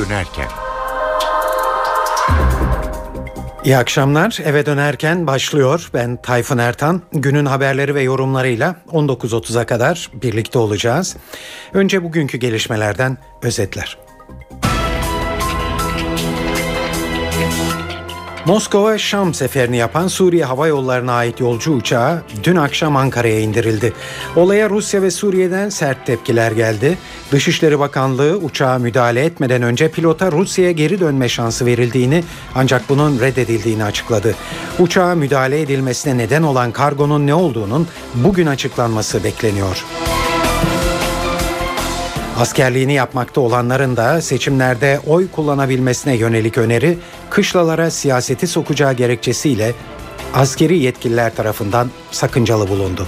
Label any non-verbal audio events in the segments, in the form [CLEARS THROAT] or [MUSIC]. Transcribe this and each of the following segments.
dönerken. İyi akşamlar. Eve dönerken başlıyor. Ben Tayfun Ertan. Günün haberleri ve yorumlarıyla 19.30'a kadar birlikte olacağız. Önce bugünkü gelişmelerden özetler. Moskova Şam seferini yapan Suriye Hava Yolları'na ait yolcu uçağı dün akşam Ankara'ya indirildi. Olaya Rusya ve Suriye'den sert tepkiler geldi. Dışişleri Bakanlığı uçağa müdahale etmeden önce pilota Rusya'ya geri dönme şansı verildiğini ancak bunun reddedildiğini açıkladı. Uçağa müdahale edilmesine neden olan kargonun ne olduğunun bugün açıklanması bekleniyor. Askerliğini yapmakta olanların da seçimlerde oy kullanabilmesine yönelik öneri kışlalara siyaseti sokacağı gerekçesiyle askeri yetkililer tarafından sakıncalı bulundu.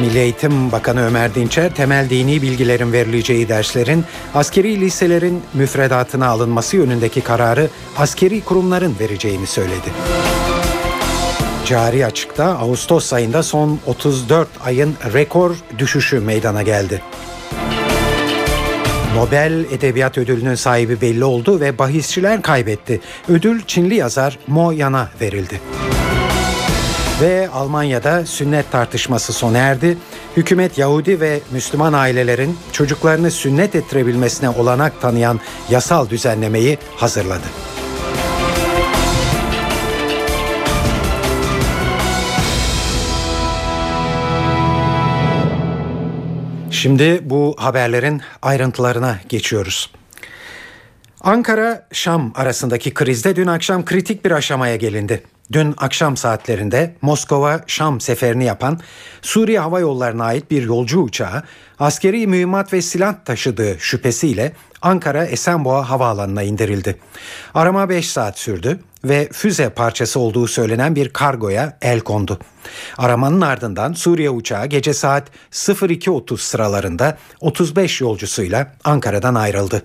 Milli Eğitim Bakanı Ömer Dinçer temel dini bilgilerin verileceği derslerin askeri liselerin müfredatına alınması yönündeki kararı askeri kurumların vereceğini söyledi. Cari açıkta Ağustos ayında son 34 ayın rekor düşüşü meydana geldi. Nobel Edebiyat Ödülü'nün sahibi belli oldu ve bahisçiler kaybetti. Ödül Çinli yazar Mo Yan'a verildi. Ve Almanya'da sünnet tartışması sona erdi. Hükümet Yahudi ve Müslüman ailelerin çocuklarını sünnet ettirebilmesine olanak tanıyan yasal düzenlemeyi hazırladı. Şimdi bu haberlerin ayrıntılarına geçiyoruz. Ankara-Şam arasındaki krizde dün akşam kritik bir aşamaya gelindi. Dün akşam saatlerinde Moskova-Şam seferini yapan Suriye Hava Yolları'na ait bir yolcu uçağı askeri mühimmat ve silah taşıdığı şüphesiyle Ankara Esenboğa Havaalanı'na indirildi. Arama 5 saat sürdü ve füze parçası olduğu söylenen bir kargoya el kondu. Aramanın ardından Suriye uçağı gece saat 02.30 sıralarında 35 yolcusuyla Ankara'dan ayrıldı.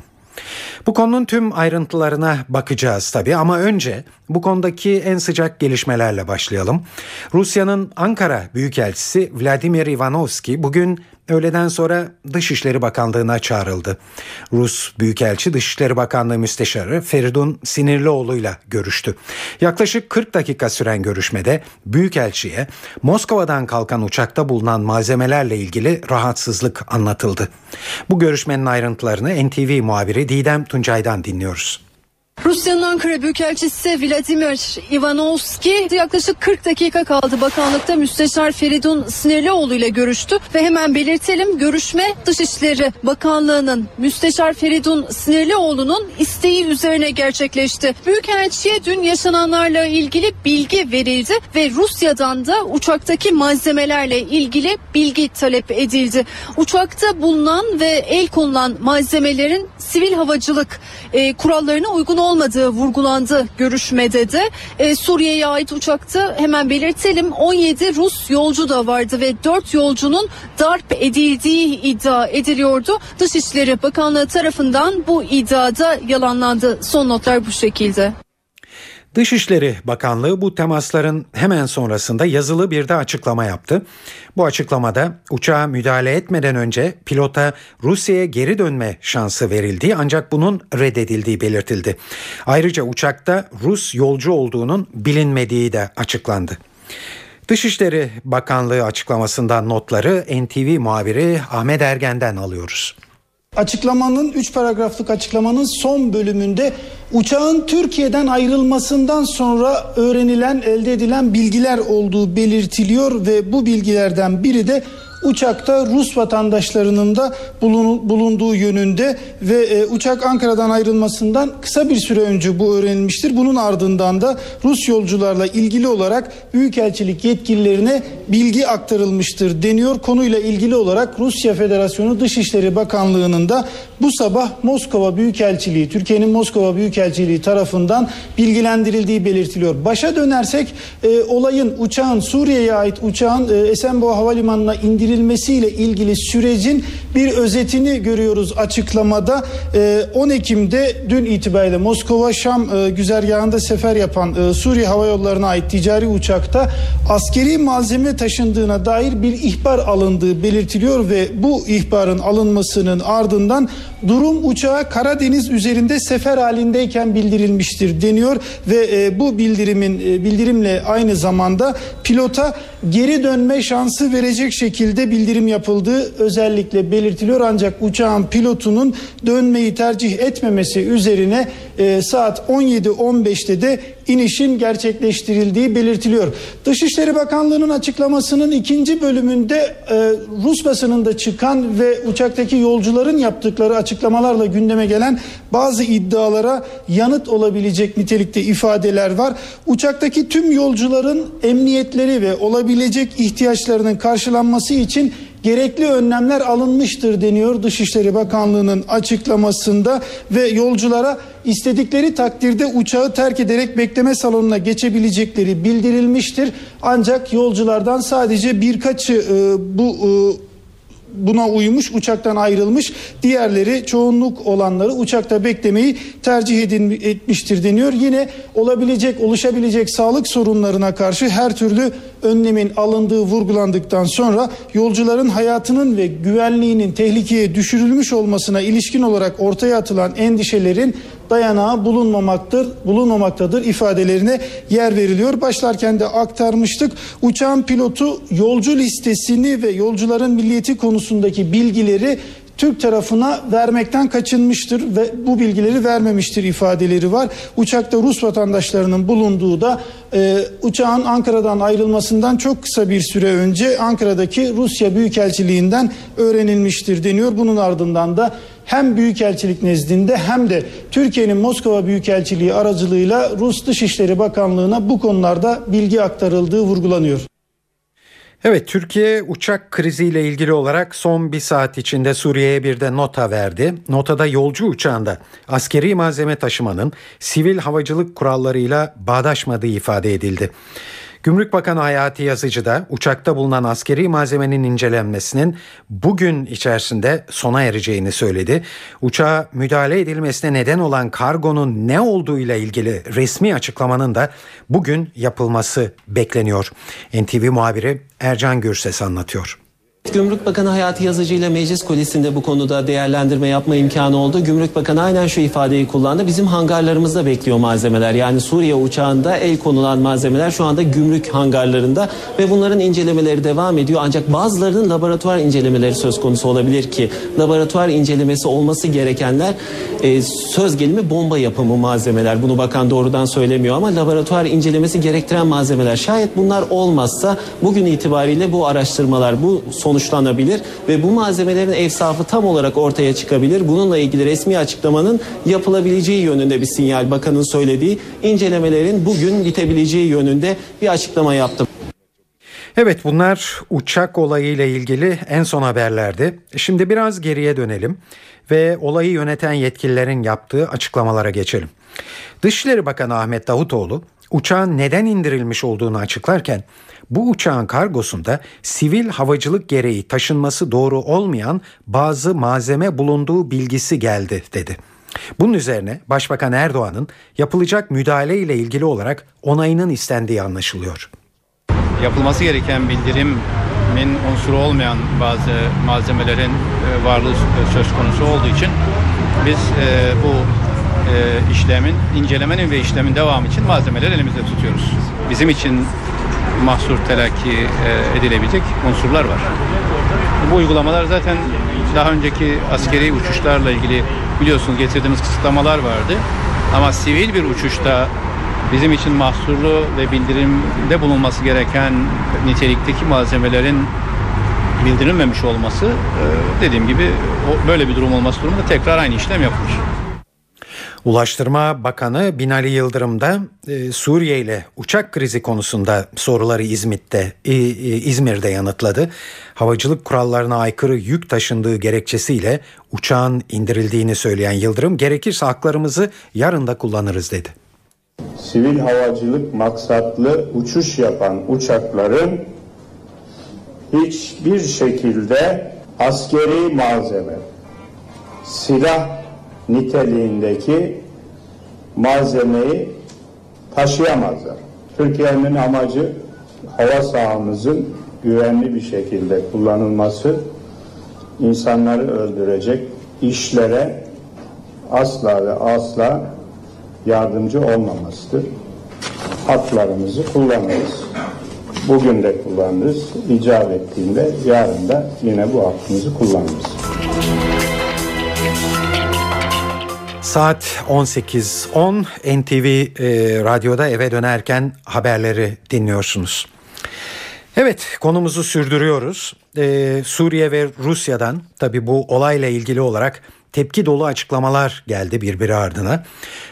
Bu konunun tüm ayrıntılarına bakacağız tabii ama önce bu konudaki en sıcak gelişmelerle başlayalım. Rusya'nın Ankara Büyükelçisi Vladimir Ivanovski bugün öğleden sonra Dışişleri Bakanlığı'na çağrıldı. Rus Büyükelçi Dışişleri Bakanlığı Müsteşarı Feridun Sinirlioğlu'yla görüştü. Yaklaşık 40 dakika süren görüşmede Büyükelçi'ye Moskova'dan kalkan uçakta bulunan malzemelerle ilgili rahatsızlık anlatıldı. Bu görüşmenin ayrıntılarını NTV muhabiri Didem Tuncay'dan dinliyoruz. Rusya'nın Ankara Büyükelçisi Vladimir Ivanovski yaklaşık 40 dakika kaldı bakanlıkta Müsteşar Feridun Sinirlioğlu ile görüştü ve hemen belirtelim görüşme Dışişleri Bakanlığı'nın Müsteşar Feridun Sinirlioğlu'nun isteği üzerine gerçekleşti. Büyükelçiye dün yaşananlarla ilgili bilgi verildi ve Rusya'dan da uçaktaki malzemelerle ilgili bilgi talep edildi. Uçakta bulunan ve el konulan malzemelerin sivil havacılık e, kurallarına uygun olmadığı vurgulandı görüşmede de. E, Suriye'ye ait uçakta hemen belirtelim 17 Rus yolcu da vardı ve 4 yolcunun darp edildiği iddia ediliyordu. Dışişleri Bakanlığı tarafından bu iddiada yalanlandı. Son notlar bu şekilde. Dışişleri Bakanlığı bu temasların hemen sonrasında yazılı bir de açıklama yaptı. Bu açıklamada uçağa müdahale etmeden önce pilota Rusya'ya geri dönme şansı verildiği ancak bunun reddedildiği belirtildi. Ayrıca uçakta Rus yolcu olduğunun bilinmediği de açıklandı. Dışişleri Bakanlığı açıklamasından notları NTV muhabiri Ahmet Ergen'den alıyoruz. Açıklamanın 3 paragraflık açıklamanın son bölümünde uçağın Türkiye'den ayrılmasından sonra öğrenilen, elde edilen bilgiler olduğu belirtiliyor ve bu bilgilerden biri de uçakta Rus vatandaşlarının da bulunduğu yönünde ve e, uçak Ankara'dan ayrılmasından kısa bir süre önce bu öğrenilmiştir. Bunun ardından da Rus yolcularla ilgili olarak Büyükelçilik yetkililerine bilgi aktarılmıştır deniyor. Konuyla ilgili olarak Rusya Federasyonu Dışişleri Bakanlığı'nın da bu sabah Moskova Büyükelçiliği, Türkiye'nin Moskova Büyükelçiliği tarafından bilgilendirildiği belirtiliyor. Başa dönersek e, olayın uçağın Suriye'ye ait uçağın e, Esenboğa Havalimanı'na indirilmesiyle ilgili sürecin bir özetini görüyoruz açıklamada. E, 10 Ekim'de dün itibariyle Moskova Şam e, güzergahında sefer yapan e, Suriye Hava Yolları'na ait ticari uçakta askeri malzeme taşındığına dair bir ihbar alındığı belirtiliyor ve bu ihbarın alınmasının ardından Durum uçağa Karadeniz üzerinde sefer halindeyken bildirilmiştir deniyor ve e, bu bildirimin e, bildirimle aynı zamanda pilota geri dönme şansı verecek şekilde bildirim yapıldığı özellikle belirtiliyor ancak uçağın pilotunun dönmeyi tercih etmemesi üzerine e, saat 17.15'te de inişin gerçekleştirildiği belirtiliyor. Dışişleri Bakanlığı'nın açıklamasının ikinci bölümünde e, Rus basınında çıkan ve uçaktaki yolcuların yaptıkları açıklamalarla gündeme gelen bazı iddialara yanıt olabilecek nitelikte ifadeler var. Uçaktaki tüm yolcuların emniyetleri ve olabilecek ihtiyaçlarının karşılanması için gerekli önlemler alınmıştır deniyor Dışişleri Bakanlığı'nın açıklamasında ve yolculara istedikleri takdirde uçağı terk ederek bekleme salonuna geçebilecekleri bildirilmiştir. Ancak yolculardan sadece birkaçı e, bu e, buna uymuş, uçaktan ayrılmış. Diğerleri çoğunluk olanları uçakta beklemeyi tercih edin, etmiştir deniyor. Yine olabilecek, oluşabilecek sağlık sorunlarına karşı her türlü önlemin alındığı vurgulandıktan sonra yolcuların hayatının ve güvenliğinin tehlikeye düşürülmüş olmasına ilişkin olarak ortaya atılan endişelerin dayanağı bulunmamaktır, bulunmamaktadır ifadelerine yer veriliyor. Başlarken de aktarmıştık. Uçağın pilotu yolcu listesini ve yolcuların milliyeti konusundaki bilgileri Türk tarafına vermekten kaçınmıştır ve bu bilgileri vermemiştir ifadeleri var. Uçakta Rus vatandaşlarının bulunduğu da e, uçağın Ankara'dan ayrılmasından çok kısa bir süre önce Ankara'daki Rusya Büyükelçiliğinden öğrenilmiştir deniyor. Bunun ardından da hem Büyükelçilik nezdinde hem de Türkiye'nin Moskova Büyükelçiliği aracılığıyla Rus Dışişleri Bakanlığı'na bu konularda bilgi aktarıldığı vurgulanıyor. Evet Türkiye uçak kriziyle ilgili olarak son bir saat içinde Suriye'ye bir de nota verdi. Notada yolcu uçağında askeri malzeme taşımanın sivil havacılık kurallarıyla bağdaşmadığı ifade edildi. Gümrük Bakanı Hayati Yazıcı da uçakta bulunan askeri malzemenin incelenmesinin bugün içerisinde sona ereceğini söyledi. Uçağa müdahale edilmesine neden olan kargonun ne olduğu ile ilgili resmi açıklamanın da bugün yapılması bekleniyor. NTV muhabiri Ercan Gürses anlatıyor. Gümrük Bakanı Hayati Yazıcı ile Meclis Kulisi'nde bu konuda değerlendirme yapma imkanı oldu. Gümrük Bakanı aynen şu ifadeyi kullandı. Bizim hangarlarımızda bekliyor malzemeler. Yani Suriye uçağında el konulan malzemeler şu anda gümrük hangarlarında ve bunların incelemeleri devam ediyor. Ancak bazılarının laboratuvar incelemeleri söz konusu olabilir ki laboratuvar incelemesi olması gerekenler e, söz gelimi bomba yapımı malzemeler. Bunu bakan doğrudan söylemiyor ama laboratuvar incelemesi gerektiren malzemeler. Şayet bunlar olmazsa bugün itibariyle bu araştırmalar bu son sonuçlanabilir ve bu malzemelerin evsafı tam olarak ortaya çıkabilir. Bununla ilgili resmi açıklamanın yapılabileceği yönünde bir sinyal bakanın söylediği incelemelerin bugün bitebileceği yönünde bir açıklama yaptı. Evet bunlar uçak olayıyla ilgili en son haberlerdi. Şimdi biraz geriye dönelim ve olayı yöneten yetkililerin yaptığı açıklamalara geçelim. Dışişleri Bakanı Ahmet Davutoğlu uçağın neden indirilmiş olduğunu açıklarken bu uçağın kargosunda sivil havacılık gereği taşınması doğru olmayan bazı malzeme bulunduğu bilgisi geldi dedi. Bunun üzerine Başbakan Erdoğan'ın yapılacak müdahale ile ilgili olarak onayının istendiği anlaşılıyor. Yapılması gereken bildirimin unsuru olmayan bazı malzemelerin e, varlığı söz konusu olduğu için biz e, bu e, işlemin, incelemenin ve işlemin devamı için malzemeleri elimizde tutuyoruz. Bizim için mahsur telakki e, edilebilecek unsurlar var. Bu uygulamalar zaten daha önceki askeri uçuşlarla ilgili biliyorsunuz getirdiğimiz kısıtlamalar vardı. Ama sivil bir uçuşta bizim için mahsurlu ve bildirimde bulunması gereken nitelikteki malzemelerin bildirilmemiş olması e, dediğim gibi böyle bir durum olması durumunda tekrar aynı işlem yapılır. Ulaştırma Bakanı Binali Yıldırım da e, Suriye ile uçak krizi konusunda soruları İzmit'te, e, e, İzmir'de yanıtladı. Havacılık kurallarına aykırı yük taşındığı gerekçesiyle uçağın indirildiğini söyleyen Yıldırım, gerekirse haklarımızı yarın da kullanırız dedi. Sivil havacılık maksatlı uçuş yapan uçakların hiçbir şekilde askeri malzeme, silah niteliğindeki malzemeyi taşıyamazlar. Türkiye'nin amacı hava sahamızın güvenli bir şekilde kullanılması, insanları öldürecek, işlere asla ve asla yardımcı olmamasıdır. Haklarımızı kullanırız. Bugün de kullanırız. İcap ettiğinde yarın da yine bu hakkımızı kullanırız. Saat 18.10 NTV e, radyoda eve dönerken haberleri dinliyorsunuz. Evet konumuzu sürdürüyoruz. Ee, Suriye ve Rusya'dan tabi bu olayla ilgili olarak tepki dolu açıklamalar geldi birbiri ardına.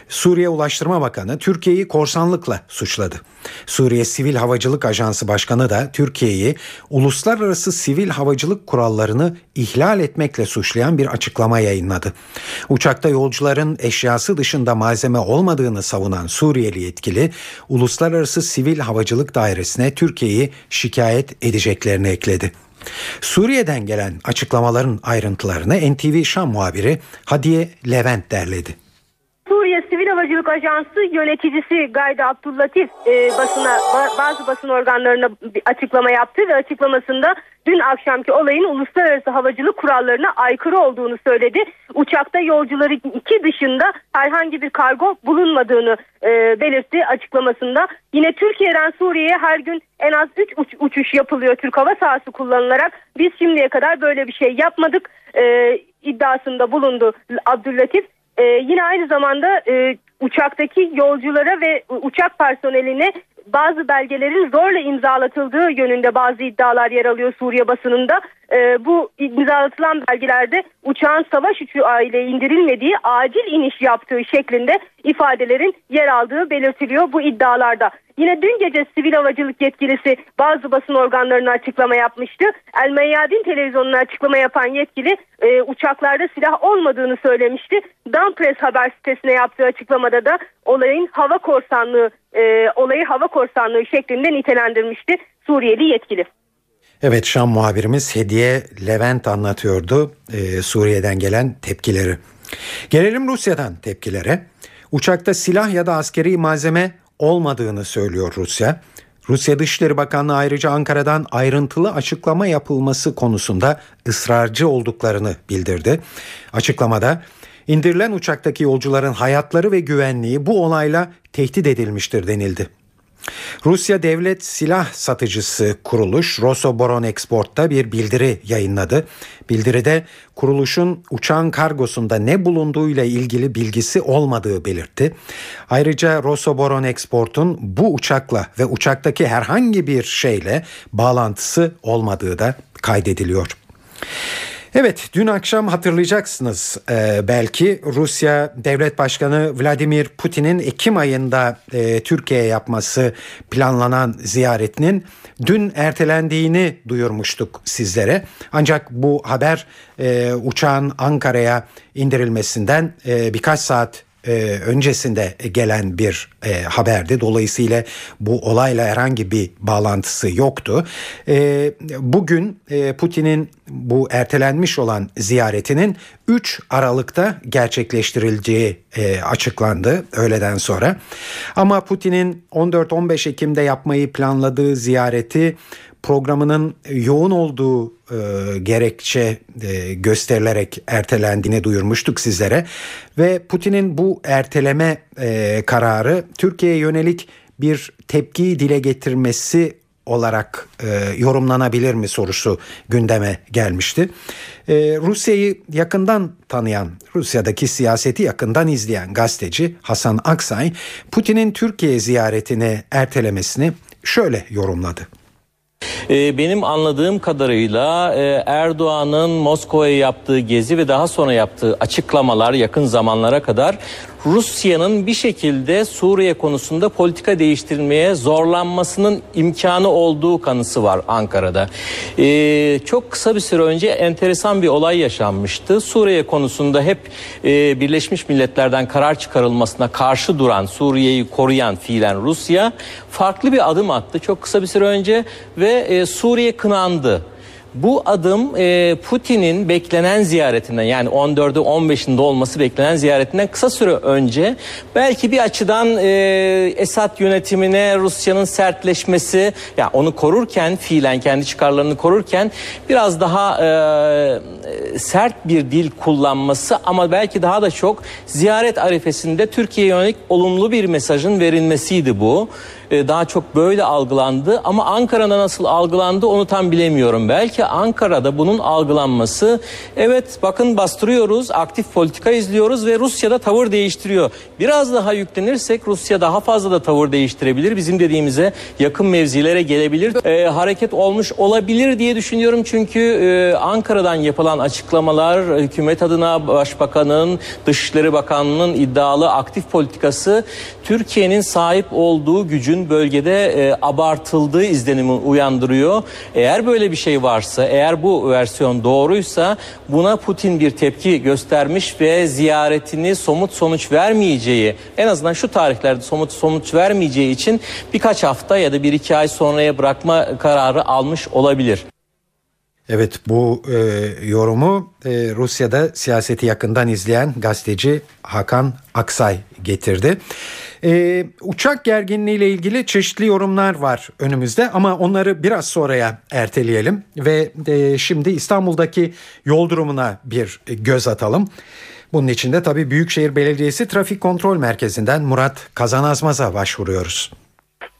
Suriye Ulaştırma Bakanı Türkiye'yi korsanlıkla suçladı. Suriye Sivil Havacılık Ajansı Başkanı da Türkiye'yi uluslararası sivil havacılık kurallarını ihlal etmekle suçlayan bir açıklama yayınladı. Uçakta yolcuların eşyası dışında malzeme olmadığını savunan Suriyeli yetkili Uluslararası Sivil Havacılık Dairesi'ne Türkiye'yi şikayet edeceklerini ekledi. Suriye'den gelen açıklamaların ayrıntılarını NTV Şam muhabiri Hadiye Levent derledi. Sivil Havacılık Ajansı yöneticisi Gayda Abdullatif e, basına bazı basın organlarına bir açıklama yaptı ve açıklamasında dün akşamki olayın uluslararası havacılık kurallarına aykırı olduğunu söyledi. Uçakta yolcuları iki dışında herhangi bir kargo bulunmadığını e, belirtti açıklamasında. Yine Türkiye'den Suriye'ye her gün en az 3 uç, uçuş yapılıyor Türk hava sahası kullanılarak. Biz şimdiye kadar böyle bir şey yapmadık e, iddiasında bulundu Abdüllatif. Ee, yine aynı zamanda e, uçaktaki yolculara ve uçak personeline bazı belgelerin zorla imzalatıldığı yönünde bazı iddialar yer alıyor Suriye basınında. Ee, bu imzalatılan belgelerde uçağın savaş uçağıyla indirilmediği acil iniş yaptığı şeklinde ifadelerin yer aldığı belirtiliyor bu iddialarda. Yine dün gece sivil havacılık yetkilisi bazı basın organlarına açıklama yapmıştı. El Meyyadin televizyonuna açıklama yapan yetkili e, uçaklarda silah olmadığını söylemişti. Danpress haber sitesine yaptığı açıklamada da olayın hava korsanlığı, e, olayı hava korsanlığı şeklinde nitelendirmişti Suriyeli yetkili. Evet Şam muhabirimiz Hediye Levent anlatıyordu e, Suriye'den gelen tepkileri. Gelelim Rusya'dan tepkilere. Uçakta silah ya da askeri malzeme olmadığını söylüyor Rusya. Rusya Dışişleri Bakanlığı ayrıca Ankara'dan ayrıntılı açıklama yapılması konusunda ısrarcı olduklarını bildirdi. Açıklamada indirilen uçaktaki yolcuların hayatları ve güvenliği bu olayla tehdit edilmiştir denildi. Rusya Devlet Silah Satıcısı Kuruluş Rosoboron Export'ta bir bildiri yayınladı. Bildiride kuruluşun uçağın kargosunda ne bulunduğuyla ilgili bilgisi olmadığı belirtti. Ayrıca Rosoboron Export'un bu uçakla ve uçaktaki herhangi bir şeyle bağlantısı olmadığı da kaydediliyor. Evet dün akşam hatırlayacaksınız e, belki Rusya Devlet Başkanı Vladimir Putin'in Ekim ayında e, Türkiye'ye yapması planlanan ziyaretinin dün ertelendiğini duyurmuştuk sizlere. Ancak bu haber e, uçağın Ankara'ya indirilmesinden e, birkaç saat e, öncesinde gelen bir e, haberdi. Dolayısıyla bu olayla herhangi bir bağlantısı yoktu. E, bugün e, Putin'in bu ertelenmiş olan ziyaretinin 3 Aralık'ta gerçekleştirileceği e, açıklandı öğleden sonra. Ama Putin'in 14-15 Ekim'de yapmayı planladığı ziyareti programının yoğun olduğu e, gerekçe e, gösterilerek ertelendiğini duyurmuştuk sizlere ve Putin'in bu erteleme e, kararı Türkiye'ye yönelik bir tepki dile getirmesi olarak e, yorumlanabilir mi sorusu gündeme gelmişti. E, Rusya'yı yakından tanıyan, Rusya'daki siyaseti yakından izleyen gazeteci Hasan Aksay, Putin'in Türkiye ziyaretini ertelemesini şöyle yorumladı. Ee, benim anladığım kadarıyla e, Erdoğan'ın Moskova'ya yaptığı gezi ve daha sonra yaptığı açıklamalar yakın zamanlara kadar Rusya'nın bir şekilde Suriye konusunda politika değiştirmeye zorlanmasının imkanı olduğu kanısı var Ankara'da. Ee, çok kısa bir süre önce enteresan bir olay yaşanmıştı. Suriye konusunda hep e, Birleşmiş Milletler'den karar çıkarılmasına karşı duran, Suriye'yi koruyan fiilen Rusya farklı bir adım attı çok kısa bir süre önce ve e, Suriye kınandı. Bu adım e, Putin'in beklenen ziyaretinden yani 14'ü 15'inde olması beklenen ziyaretinden kısa süre önce belki bir açıdan e, Esad yönetimine Rusya'nın sertleşmesi ya yani onu korurken fiilen kendi çıkarlarını korurken biraz daha e, sert bir dil kullanması ama belki daha da çok ziyaret arifesinde Türkiye'ye yönelik olumlu bir mesajın verilmesiydi bu. E, daha çok böyle algılandı ama Ankara'da nasıl algılandı onu tam bilemiyorum. Belki Ankara'da bunun algılanması evet bakın bastırıyoruz, aktif politika izliyoruz ve Rusya'da tavır değiştiriyor. Biraz daha yüklenirsek Rusya daha fazla da tavır değiştirebilir. Bizim dediğimize yakın mevzilere gelebilir. E, hareket olmuş olabilir diye düşünüyorum çünkü e, Ankara'dan yapılan açıklamalar hükümet adına Başbakanın, Dışişleri Bakanlığı'nın iddialı aktif politikası Türkiye'nin sahip olduğu gücün bölgede e, abartıldığı izlenimi uyandırıyor. Eğer böyle bir şey varsa, eğer bu versiyon doğruysa buna Putin bir tepki göstermiş ve ziyaretini somut sonuç vermeyeceği, en azından şu tarihlerde somut sonuç vermeyeceği için birkaç hafta ya da bir iki ay sonraya bırakma kararı almış olabilir. Evet bu e, yorumu e, Rusya'da siyaseti yakından izleyen gazeteci Hakan Aksay getirdi. E, uçak gerginliği ile ilgili çeşitli yorumlar var önümüzde ama onları biraz sonraya erteleyelim ve e, şimdi İstanbul'daki yol durumuna bir göz atalım. Bunun için de tabii Büyükşehir Belediyesi Trafik Kontrol Merkezi'nden Murat Kazanazmaz'a başvuruyoruz.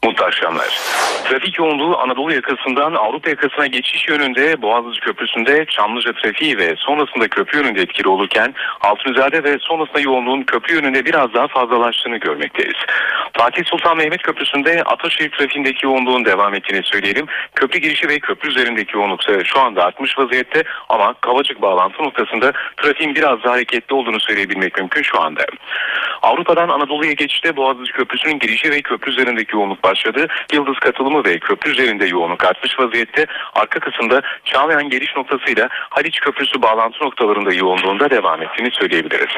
Mutlu akşamlar. Trafik yoğunluğu Anadolu yakasından Avrupa yakasına geçiş yönünde Boğaziçi Köprüsü'nde Çamlıca trafiği ve sonrasında köprü yönünde etkili olurken Altunizade ve sonrasında yoğunluğun köprü yönünde biraz daha fazlalaştığını görmekteyiz. Fatih Sultan Mehmet Köprüsü'nde Ataşehir trafiğindeki yoğunluğun devam ettiğini söyleyelim. Köprü girişi ve köprü üzerindeki yoğunluk şu anda artmış vaziyette ama Kavacık bağlantı noktasında trafiğin biraz daha hareketli olduğunu söyleyebilmek mümkün şu anda. Avrupa'dan Anadolu'ya geçişte Boğaziçi Köprüsü'nün girişi ve köprü üzerindeki yoğunluk başladı. Yıldız katılımı ve köprü üzerinde yoğunluk artmış vaziyette. Arka kısımda Çağlayan geliş noktasıyla Haliç Köprüsü bağlantı noktalarında yoğunluğunda devam ettiğini söyleyebiliriz.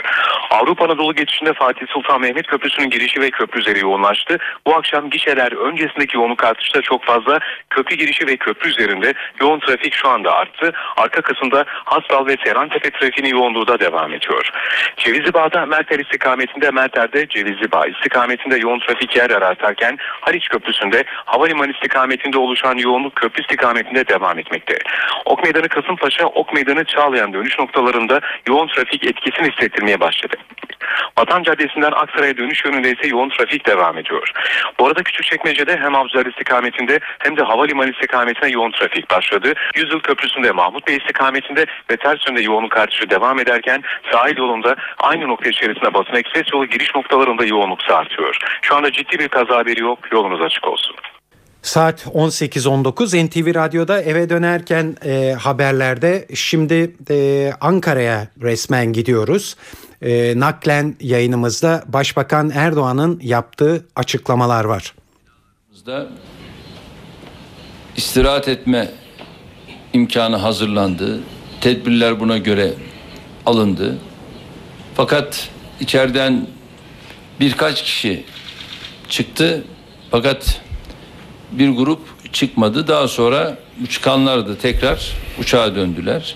Avrupa Anadolu geçişinde Fatih Sultan Mehmet Köprüsü'nün girişi ve köprü üzeri yoğunlaştı. Bu akşam gişeler öncesindeki yoğunluk artışı da çok fazla. Köprü girişi ve köprü üzerinde yoğun trafik şu anda arttı. Arka kısımda Hastal ve Seyrantepe trafiğinin yoğunluğu da devam ediyor. Cevizli Bağ'da Merter istikametinde Merter'de Cevizli Bağ istikametinde yoğun trafik yer ararken Haliç Köprüsü'nde havalimanı istikametinde oluşan yoğunluk köprü istikametinde devam etmekte. Ok Meydanı Kasımpaşa, Ok Meydanı Çağlayan dönüş noktalarında yoğun trafik etkisini hissettirmeye başladı. Vatan Caddesi'nden Aksaray'a dönüş yönünde ise yoğun trafik devam ediyor. Bu arada Küçükçekmece'de hem Avcılar istikametinde hem de havalimanı istikametine yoğun trafik başladı. Yüzyıl Köprüsü'nde Mahmut Bey istikametinde ve ters yönde yoğunluk artışı devam ederken sahil yolunda aynı nokta içerisinde basın ekspres yolu giriş noktalarında yoğunluk artıyor. Şu anda ciddi bir kaza haberi yok. Yolunuz açık olsun. Saat 18.19 NTV Radyo'da eve dönerken e, haberlerde şimdi e, Ankara'ya resmen gidiyoruz. E, naklen yayınımızda Başbakan Erdoğan'ın yaptığı açıklamalar var. istirahat etme imkanı hazırlandı. Tedbirler buna göre alındı. Fakat içeriden birkaç kişi çıktı. Fakat bir grup çıkmadı. Daha sonra çıkanlar da tekrar uçağa döndüler.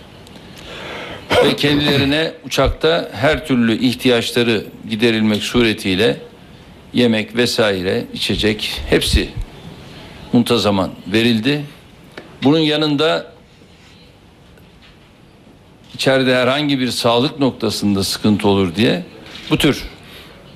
Ve kendilerine uçakta her türlü ihtiyaçları giderilmek suretiyle yemek vesaire, içecek hepsi muntazaman verildi. Bunun yanında içeride herhangi bir sağlık noktasında sıkıntı olur diye bu tür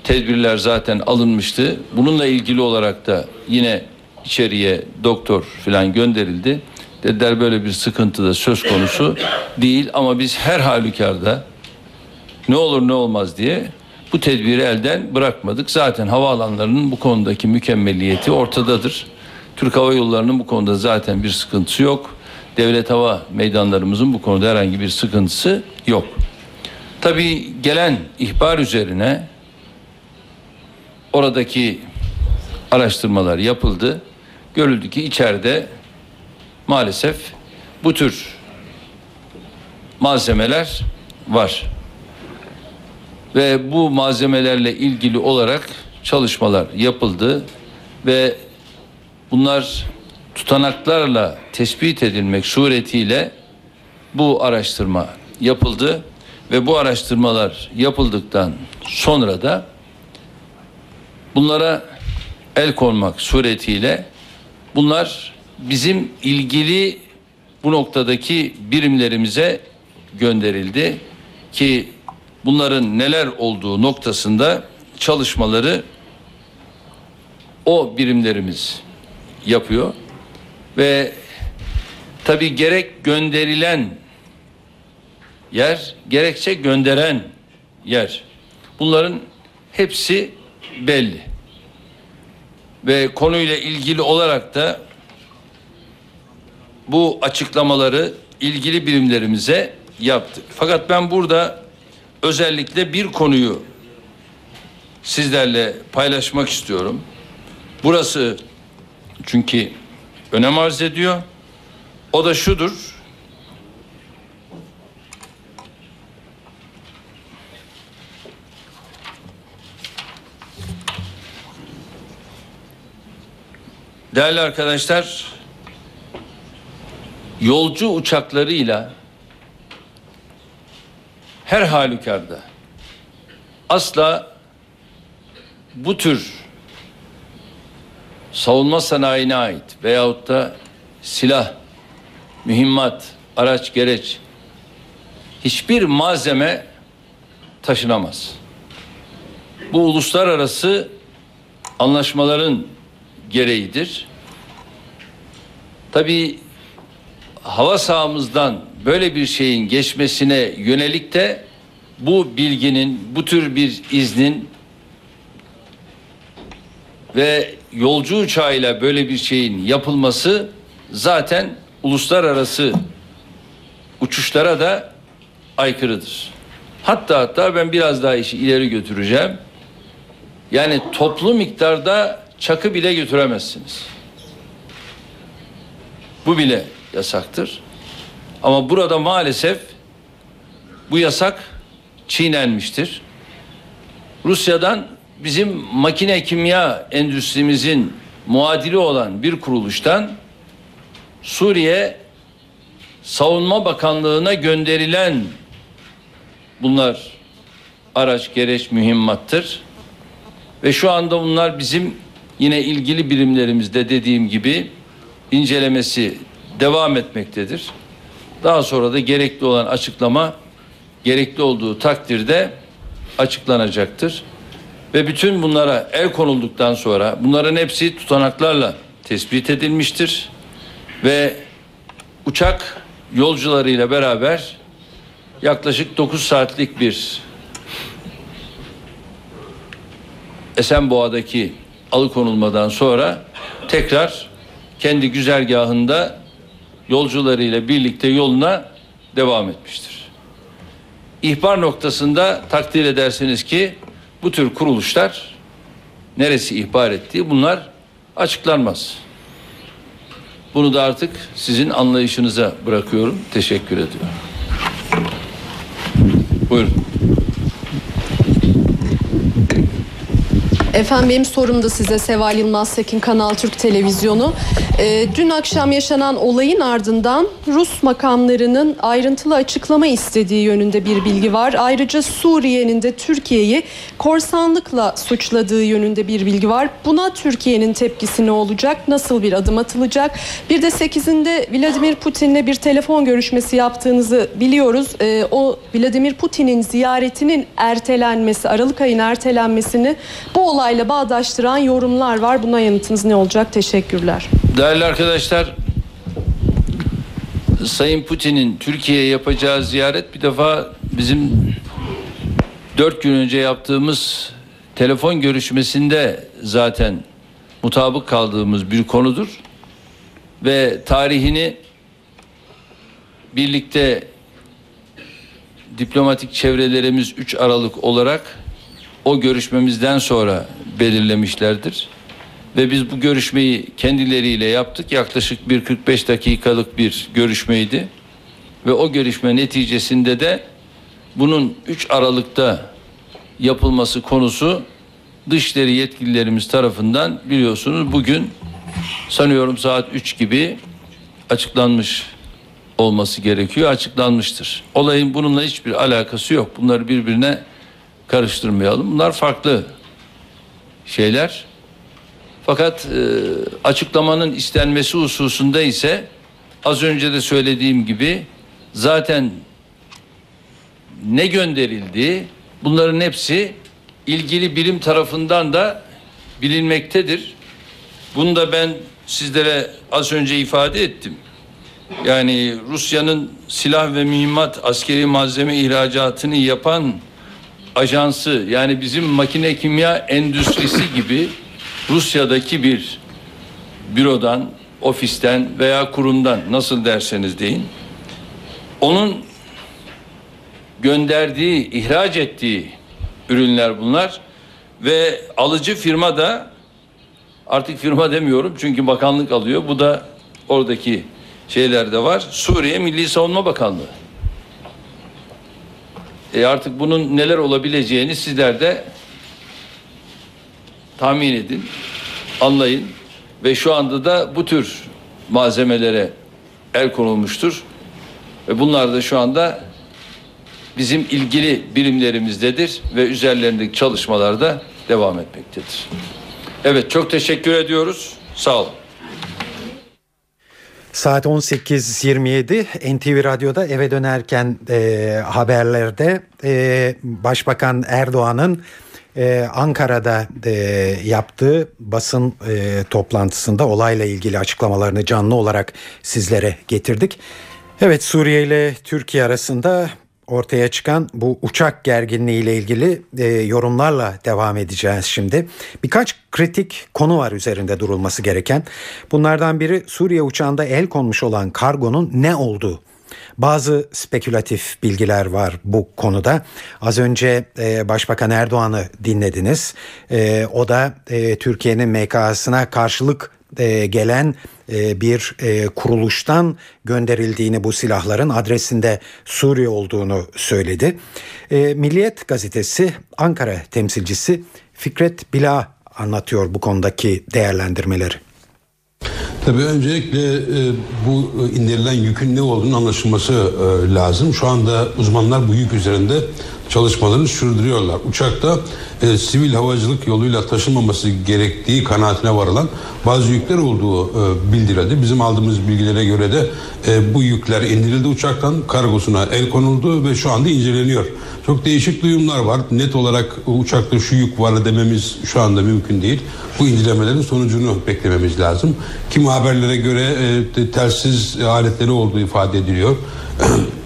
tedbirler zaten alınmıştı. Bununla ilgili olarak da yine içeriye doktor falan gönderildi. Dediler böyle bir sıkıntı da söz konusu değil ama biz her halükarda ne olur ne olmaz diye bu tedbiri elden bırakmadık. Zaten havaalanlarının bu konudaki mükemmeliyeti ortadadır. Türk Hava Yolları'nın bu konuda zaten bir sıkıntısı yok. Devlet hava meydanlarımızın bu konuda herhangi bir sıkıntısı yok. Tabii gelen ihbar üzerine oradaki araştırmalar yapıldı. Görüldü ki içeride maalesef bu tür malzemeler var. Ve bu malzemelerle ilgili olarak çalışmalar yapıldı ve bunlar tutanaklarla tespit edilmek suretiyle bu araştırma yapıldı ve bu araştırmalar yapıldıktan sonra da bunlara el konmak suretiyle bunlar bizim ilgili bu noktadaki birimlerimize gönderildi ki bunların neler olduğu noktasında çalışmaları o birimlerimiz yapıyor. Ve tabi gerek gönderilen yer gerekçe gönderen yer. Bunların hepsi belli. Ve konuyla ilgili olarak da bu açıklamaları ilgili birimlerimize yaptık. Fakat ben burada özellikle bir konuyu sizlerle paylaşmak istiyorum. Burası çünkü önem arz ediyor. O da şudur. Değerli arkadaşlar, yolcu uçaklarıyla her halükarda asla bu tür savunma sanayine ait veyahut da silah, mühimmat, araç gereç hiçbir malzeme taşınamaz. Bu uluslararası anlaşmaların gereğidir. Tabii hava sahamızdan böyle bir şeyin geçmesine yönelik de bu bilginin, bu tür bir iznin ve yolcu uçağıyla böyle bir şeyin yapılması zaten uluslararası uçuşlara da aykırıdır. Hatta hatta ben biraz daha işi ileri götüreceğim. Yani toplu miktarda çakı bile götüremezsiniz. Bu bile yasaktır. Ama burada maalesef bu yasak çiğnenmiştir. Rusya'dan bizim makine kimya endüstrimizin muadili olan bir kuruluştan Suriye Savunma Bakanlığı'na gönderilen bunlar araç gereç mühimmattır. Ve şu anda bunlar bizim yine ilgili birimlerimizde dediğim gibi incelemesi devam etmektedir. Daha sonra da gerekli olan açıklama gerekli olduğu takdirde açıklanacaktır. Ve bütün bunlara el konulduktan sonra bunların hepsi tutanaklarla tespit edilmiştir. Ve uçak yolcularıyla beraber yaklaşık 9 saatlik bir Esenboğa'daki alıkonulmadan sonra tekrar kendi güzergahında yolcularıyla birlikte yoluna devam etmiştir. İhbar noktasında takdir edersiniz ki bu tür kuruluşlar neresi ihbar ettiği bunlar açıklanmaz. Bunu da artık sizin anlayışınıza bırakıyorum. Teşekkür ediyorum. Buyurun. Efendim benim sorum da size Seval Yılmaz Sekin Kanal Türk Televizyonu. Ee, dün akşam yaşanan olayın ardından Rus makamlarının ayrıntılı açıklama istediği yönünde bir bilgi var. Ayrıca Suriye'nin de Türkiye'yi korsanlıkla suçladığı yönünde bir bilgi var. Buna Türkiye'nin tepkisi ne olacak? Nasıl bir adım atılacak? Bir de 8'inde Vladimir Putin'le bir telefon görüşmesi yaptığınızı biliyoruz. Ee, o Vladimir Putin'in ziyaretinin ertelenmesi, Aralık ayın ertelenmesini bu olayla bağdaştıran yorumlar var. Buna yanıtınız ne olacak? Teşekkürler. Değerli arkadaşlar, Sayın Putin'in Türkiye'ye yapacağı ziyaret bir defa bizim dört gün önce yaptığımız telefon görüşmesinde zaten mutabık kaldığımız bir konudur. Ve tarihini birlikte diplomatik çevrelerimiz 3 Aralık olarak o görüşmemizden sonra belirlemişlerdir. Ve biz bu görüşmeyi kendileriyle yaptık. Yaklaşık bir 45 dakikalık bir görüşmeydi. Ve o görüşme neticesinde de bunun 3 Aralık'ta yapılması konusu dışişleri yetkililerimiz tarafından biliyorsunuz bugün sanıyorum saat 3 gibi açıklanmış olması gerekiyor. Açıklanmıştır. Olayın bununla hiçbir alakası yok. Bunları birbirine karıştırmayalım. Bunlar farklı şeyler. Fakat e, açıklamanın istenmesi hususunda ise az önce de söylediğim gibi zaten ne gönderildiği bunların hepsi ilgili birim tarafından da bilinmektedir. Bunu da ben sizlere az önce ifade ettim. Yani Rusya'nın silah ve mühimmat askeri malzeme ihracatını yapan ajansı yani bizim makine kimya endüstrisi gibi Rusya'daki bir bürodan, ofisten veya kurumdan nasıl derseniz deyin. Onun gönderdiği, ihraç ettiği ürünler bunlar ve alıcı firma da artık firma demiyorum çünkü bakanlık alıyor. Bu da oradaki şeylerde var. Suriye Milli Savunma Bakanlığı. E artık bunun neler olabileceğini sizler de tahmin edin, anlayın ve şu anda da bu tür malzemelere el konulmuştur. Ve bunlar da şu anda bizim ilgili birimlerimizdedir ve üzerlerindeki çalışmalar da devam etmektedir. Evet çok teşekkür ediyoruz. Sağ olun. Saat 18.27 NTV Radyo'da eve dönerken e, haberlerde e, Başbakan Erdoğan'ın e, Ankara'da e, yaptığı basın e, toplantısında olayla ilgili açıklamalarını canlı olarak sizlere getirdik. Evet Suriye ile Türkiye arasında ortaya çıkan bu uçak gerginliği ile ilgili e, yorumlarla devam edeceğiz şimdi. Birkaç kritik konu var üzerinde durulması gereken. Bunlardan biri Suriye uçağında el konmuş olan kargonun ne olduğu. Bazı spekülatif bilgiler var bu konuda. Az önce e, Başbakan Erdoğan'ı dinlediniz. E, o da e, Türkiye'nin MKS'ına karşılık e, gelen e, bir e, kuruluştan gönderildiğini bu silahların adresinde Suriye olduğunu söyledi. Milliyet gazetesi Ankara temsilcisi Fikret Bila anlatıyor bu konudaki değerlendirmeleri. Tabii öncelikle e, bu indirilen yükün ne olduğunu anlaşılması e, lazım. Şu anda uzmanlar bu yük üzerinde çalışmalarını sürdürüyorlar. Uçakta e, sivil havacılık yoluyla taşınmaması gerektiği kanaatine varılan bazı yükler olduğu e, bildirildi. Bizim aldığımız bilgilere göre de e, bu yükler indirildi uçaktan kargosuna el konuldu ve şu anda inceleniyor. Çok değişik duyumlar var. Net olarak uçakta şu yük var dememiz şu anda mümkün değil. Bu incelemelerin sonucunu beklememiz lazım. Kim haberlere göre e, telsiz aletleri olduğu ifade ediliyor. [CLEARS THROAT]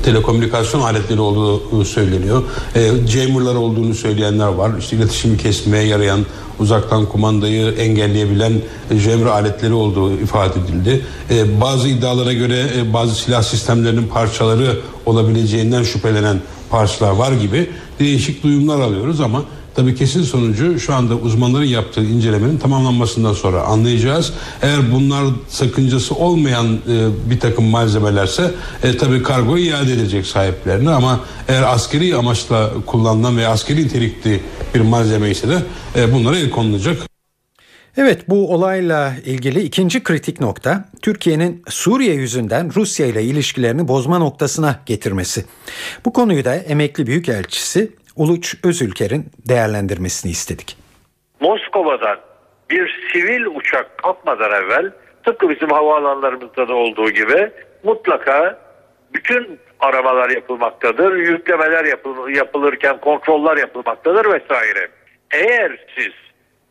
telekomünikasyon aletleri olduğu söyleniyor. E, jamerlar olduğunu söyleyenler var. İşte iletişimi kesmeye yarayan uzaktan kumandayı engelleyebilen jammer aletleri olduğu ifade edildi. E, bazı iddialara göre e, bazı silah sistemlerinin parçaları olabileceğinden şüphelenen parçalar var gibi değişik duyumlar alıyoruz ama Tabii kesin sonucu şu anda uzmanların yaptığı incelemenin tamamlanmasından sonra anlayacağız. Eğer bunlar sakıncası olmayan e, bir takım malzemelerse e, tabii kargo iade edecek sahiplerine ama eğer askeri amaçla kullanılan ve askeri nitelikli bir malzeme ise de e, bunlara el konulacak. Evet bu olayla ilgili ikinci kritik nokta Türkiye'nin Suriye yüzünden Rusya ile ilişkilerini bozma noktasına getirmesi. Bu konuyu da emekli büyükelçisi Uluç Özülker'in değerlendirmesini istedik. Moskova'dan bir sivil uçak kalkmadan evvel tıpkı bizim havaalanlarımızda da olduğu gibi mutlaka bütün aramalar yapılmaktadır, yüklemeler yapıl yapılırken kontroller yapılmaktadır vesaire. Eğer siz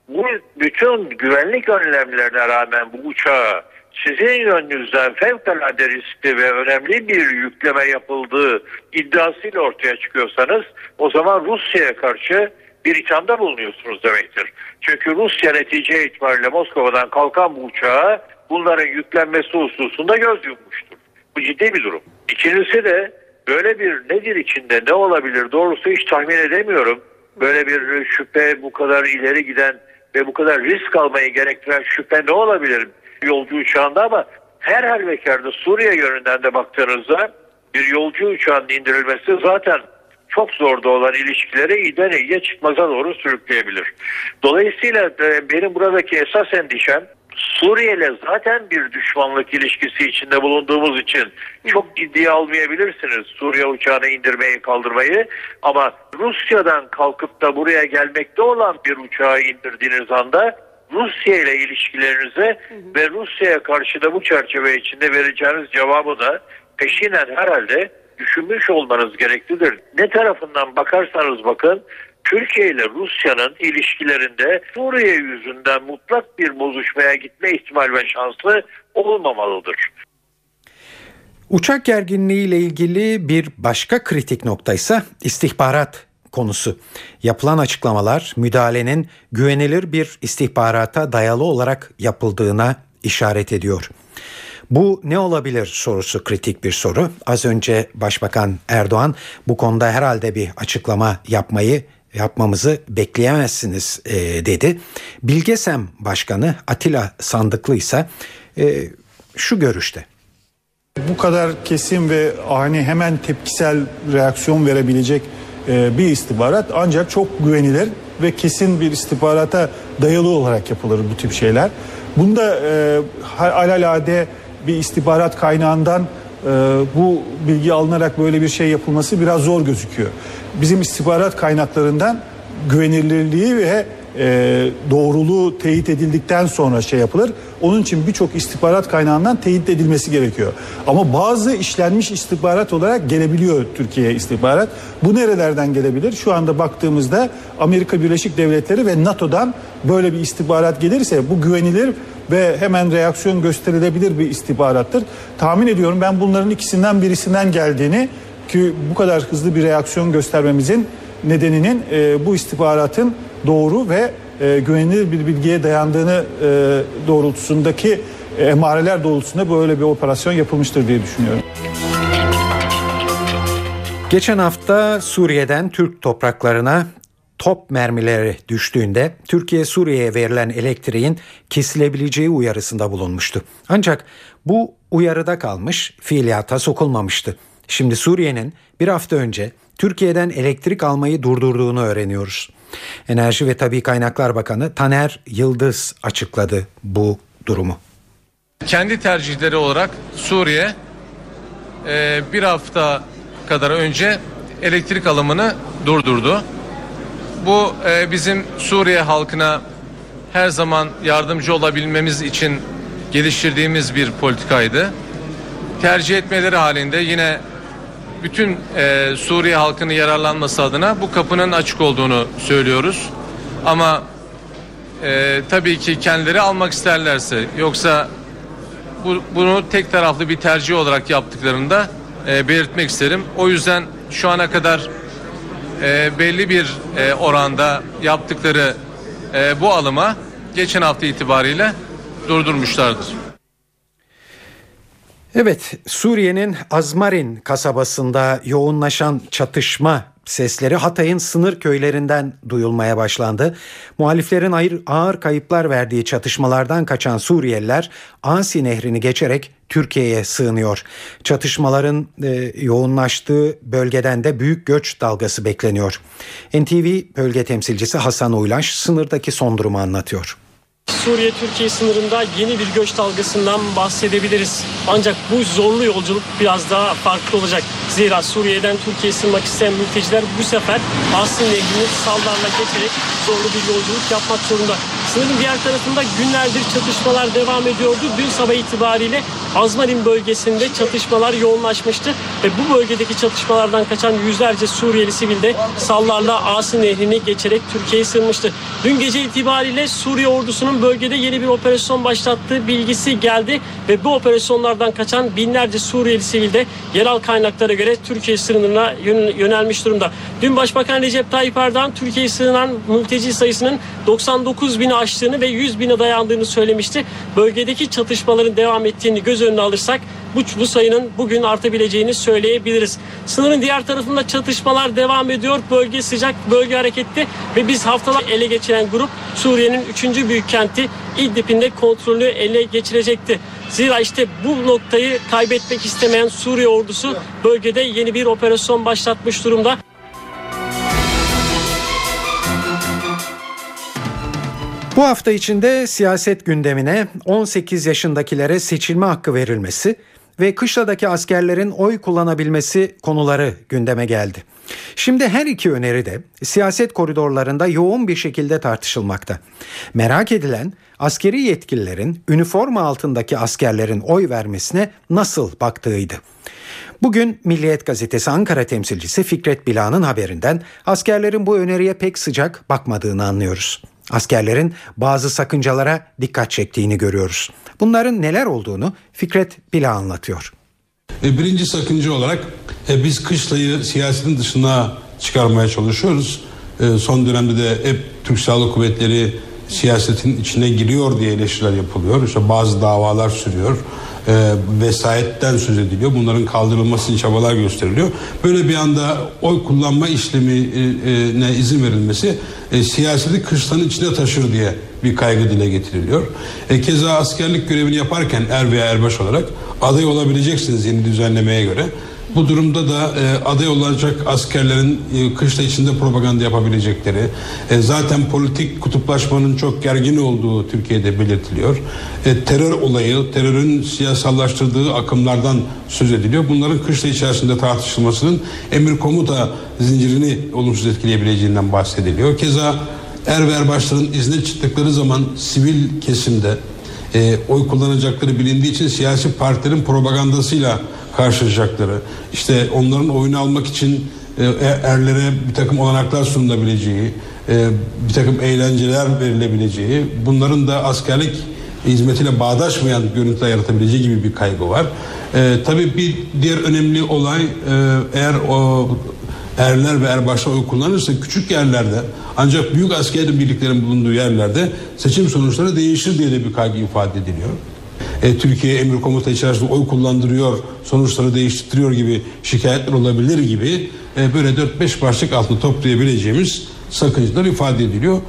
bu bütün güvenlik önlemlerine rağmen bu uçağı sizin yönünüzden fevkalade riskli ve önemli bir yükleme yapıldığı iddiasıyla ortaya çıkıyorsanız o zaman Rusya'ya karşı bir ithamda bulunuyorsunuz demektir. Çünkü Rusya netice itibariyle Moskova'dan kalkan bu uçağa bunların yüklenmesi hususunda göz yummuştur. Bu ciddi bir durum. İkincisi de böyle bir nedir içinde ne olabilir doğrusu hiç tahmin edemiyorum. Böyle bir şüphe bu kadar ileri giden ve bu kadar risk almayı gerektiren şüphe ne olabilir? Yolcu uçağında ama her halükarda Suriye yönünden de baktığınızda bir yolcu uçağının indirilmesi zaten çok zorda olan ilişkileri iyiden iyiye çıkmaza doğru sürükleyebilir. Dolayısıyla e, benim buradaki esas endişem Suriye ile zaten bir düşmanlık ilişkisi içinde bulunduğumuz için çok ciddiye almayabilirsiniz Suriye uçağını indirmeyi kaldırmayı ama Rusya'dan kalkıp da buraya gelmekte olan bir uçağı indirdiğiniz anda Rusya ile ilişkilerinize ve Rusya'ya karşı da bu çerçeve içinde vereceğiniz cevabı da peşinen herhalde düşünmüş olmanız gereklidir. Ne tarafından bakarsanız bakın Türkiye ile Rusya'nın ilişkilerinde Suriye yüzünden mutlak bir bozuşmaya gitme ihtimal ve şansı olmamalıdır. Uçak gerginliği ile ilgili bir başka kritik nokta ise istihbarat konusu. Yapılan açıklamalar müdahalenin güvenilir bir istihbarata dayalı olarak yapıldığına işaret ediyor. Bu ne olabilir sorusu kritik bir soru. Az önce Başbakan Erdoğan bu konuda herhalde bir açıklama yapmayı yapmamızı bekleyemezsiniz e, dedi. Bilgesem Başkanı Atilla Sandıklı ise e, şu görüşte. Bu kadar kesin ve ani hemen tepkisel reaksiyon verebilecek e, bir istihbarat ancak çok güvenilir ve kesin bir istihbarata dayalı olarak yapılır bu tip şeyler. Bunda e, alalade bir istihbarat kaynağından e, bu bilgi alınarak böyle bir şey yapılması biraz zor gözüküyor. Bizim istihbarat kaynaklarından güvenilirliği ve e, doğruluğu teyit edildikten sonra şey yapılır. Onun için birçok istihbarat kaynağından teyit edilmesi gerekiyor. Ama bazı işlenmiş istihbarat olarak gelebiliyor Türkiye'ye istihbarat. Bu nerelerden gelebilir? Şu anda baktığımızda Amerika Birleşik Devletleri ve NATO'dan böyle bir istihbarat gelirse bu güvenilir ve hemen reaksiyon gösterilebilir bir istihbarattır. Tahmin ediyorum ben bunların ikisinden birisinden geldiğini ki bu kadar hızlı bir reaksiyon göstermemizin nedeninin e, bu istihbaratın doğru ve e, güvenilir bir bilgiye dayandığını e, doğrultusundaki e, emareler doğrultusunda böyle bir operasyon yapılmıştır diye düşünüyorum. Geçen hafta Suriye'den Türk topraklarına top mermileri düştüğünde Türkiye Suriye'ye verilen elektriğin kesilebileceği uyarısında bulunmuştu. Ancak bu uyarıda kalmış, fiiliyata sokulmamıştı. Şimdi Suriye'nin bir hafta önce Türkiye'den elektrik almayı durdurduğunu öğreniyoruz. Enerji ve Tabi Kaynaklar Bakanı Taner Yıldız açıkladı bu durumu. Kendi tercihleri olarak Suriye e, bir hafta kadar önce elektrik alımını durdurdu. Bu e, bizim Suriye halkına her zaman yardımcı olabilmemiz için geliştirdiğimiz bir politikaydı. Tercih etmeleri halinde yine bütün e, Suriye halkının yararlanması adına bu kapının açık olduğunu söylüyoruz. Ama e, tabii ki kendileri almak isterlerse yoksa bu, bunu tek taraflı bir tercih olarak yaptıklarında e, belirtmek isterim. O yüzden şu ana kadar e, belli bir e, oranda yaptıkları e, bu alıma geçen hafta itibariyle durdurmuşlardır. Evet, Suriye'nin Azmarin kasabasında yoğunlaşan çatışma sesleri Hatay'ın sınır köylerinden duyulmaya başlandı. Muhaliflerin ağır, kayıplar verdiği çatışmalardan kaçan Suriyeliler Asi Nehri'ni geçerek Türkiye'ye sığınıyor. Çatışmaların e, yoğunlaştığı bölgeden de büyük göç dalgası bekleniyor. NTV bölge temsilcisi Hasan Uylaş sınırdaki son durumu anlatıyor. Suriye-Türkiye sınırında yeni bir göç dalgasından bahsedebiliriz. Ancak bu zorlu yolculuk biraz daha farklı olacak. Zira Suriye'den Türkiye'ye sığınmak isteyen mülteciler bu sefer Aslı Nehri'ni sallarla geçerek zorlu bir yolculuk yapmak zorunda. Sınırın diğer tarafında günlerdir çatışmalar devam ediyordu. Dün sabah itibariyle Azmarin bölgesinde çatışmalar yoğunlaşmıştı ve bu bölgedeki çatışmalardan kaçan yüzlerce Suriyeli sivil de sallarla Aslı Nehri'ni geçerek Türkiye'ye sığınmıştı. Dün gece itibariyle Suriye ordusunun bölgede yeni bir operasyon başlattığı bilgisi geldi ve bu operasyonlardan kaçan binlerce Suriyeli sivil de yerel kaynaklara göre Türkiye sınırına yönelmiş durumda. Dün Başbakan Recep Tayyip Erdoğan Türkiye'ye sığınan mülteci sayısının 99 bini aştığını ve 100 bine dayandığını söylemişti. Bölgedeki çatışmaların devam ettiğini göz önüne alırsak bu, bu sayının bugün artabileceğini söyleyebiliriz. Sınırın diğer tarafında çatışmalar devam ediyor. Bölge sıcak, bölge hareketli ve biz haftalar ele geçiren grup Suriye'nin 3. büyük kenti İdlib'in de kontrolünü ele geçirecekti. Zira işte bu noktayı kaybetmek istemeyen Suriye ordusu bölgede yeni bir operasyon başlatmış durumda. Bu hafta içinde siyaset gündemine 18 yaşındakilere seçilme hakkı verilmesi ve kışladaki askerlerin oy kullanabilmesi konuları gündeme geldi. Şimdi her iki öneri de siyaset koridorlarında yoğun bir şekilde tartışılmakta. Merak edilen askeri yetkililerin üniforma altındaki askerlerin oy vermesine nasıl baktığıydı. Bugün Milliyet Gazetesi Ankara temsilcisi Fikret Bila'nın haberinden askerlerin bu öneriye pek sıcak bakmadığını anlıyoruz. Askerlerin bazı sakıncalara dikkat çektiğini görüyoruz. Bunların neler olduğunu Fikret Bila anlatıyor. E, birinci sakınca olarak e, biz kışlayı siyasetin dışına çıkarmaya çalışıyoruz. E, son dönemde de hep Türk Silahlı Kuvvetleri siyasetin içine giriyor diye eleştiriler yapılıyor. İşte bazı davalar sürüyor. E, vesayetten söz ediliyor. Bunların kaldırılması için çabalar gösteriliyor. Böyle bir anda oy kullanma işlemine izin verilmesi e, siyaseti kışlanın içine taşır diye bir kaygı dile getiriliyor. E, keza askerlik görevini yaparken er veya erbaş olarak aday olabileceksiniz yeni düzenlemeye göre. Bu durumda da e, aday olacak askerlerin e, kışla içinde propaganda yapabilecekleri, e, zaten politik kutuplaşmanın çok gergin olduğu Türkiye'de belirtiliyor. E, terör olayı, terörün siyasallaştırdığı akımlardan söz ediliyor. Bunların kışla içerisinde tartışılmasının emir komuta zincirini olumsuz etkileyebileceğinden bahsediliyor. Keza er ve izne çıktıkları zaman sivil kesimde e, oy kullanacakları bilindiği için siyasi partilerin propagandasıyla karşılayacakları, işte onların oyunu almak için e, erlere bir takım olanaklar sunulabileceği, e, bir takım eğlenceler verilebileceği, bunların da askerlik hizmetiyle bağdaşmayan görüntüler yaratabileceği gibi bir kaygı var. E, tabii bir diğer önemli olay e, eğer o erler ve erbaşlar oy kullanırsa küçük yerlerde ancak büyük askeri birliklerin bulunduğu yerlerde seçim sonuçları değişir diye de bir kaygı ifade ediliyor. E, Türkiye emir komuta içerisinde oy kullandırıyor, sonuçları değiştiriyor gibi şikayetler olabilir gibi e, böyle 4-5 başlık altında toplayabileceğimiz sakıncalar ifade ediliyor.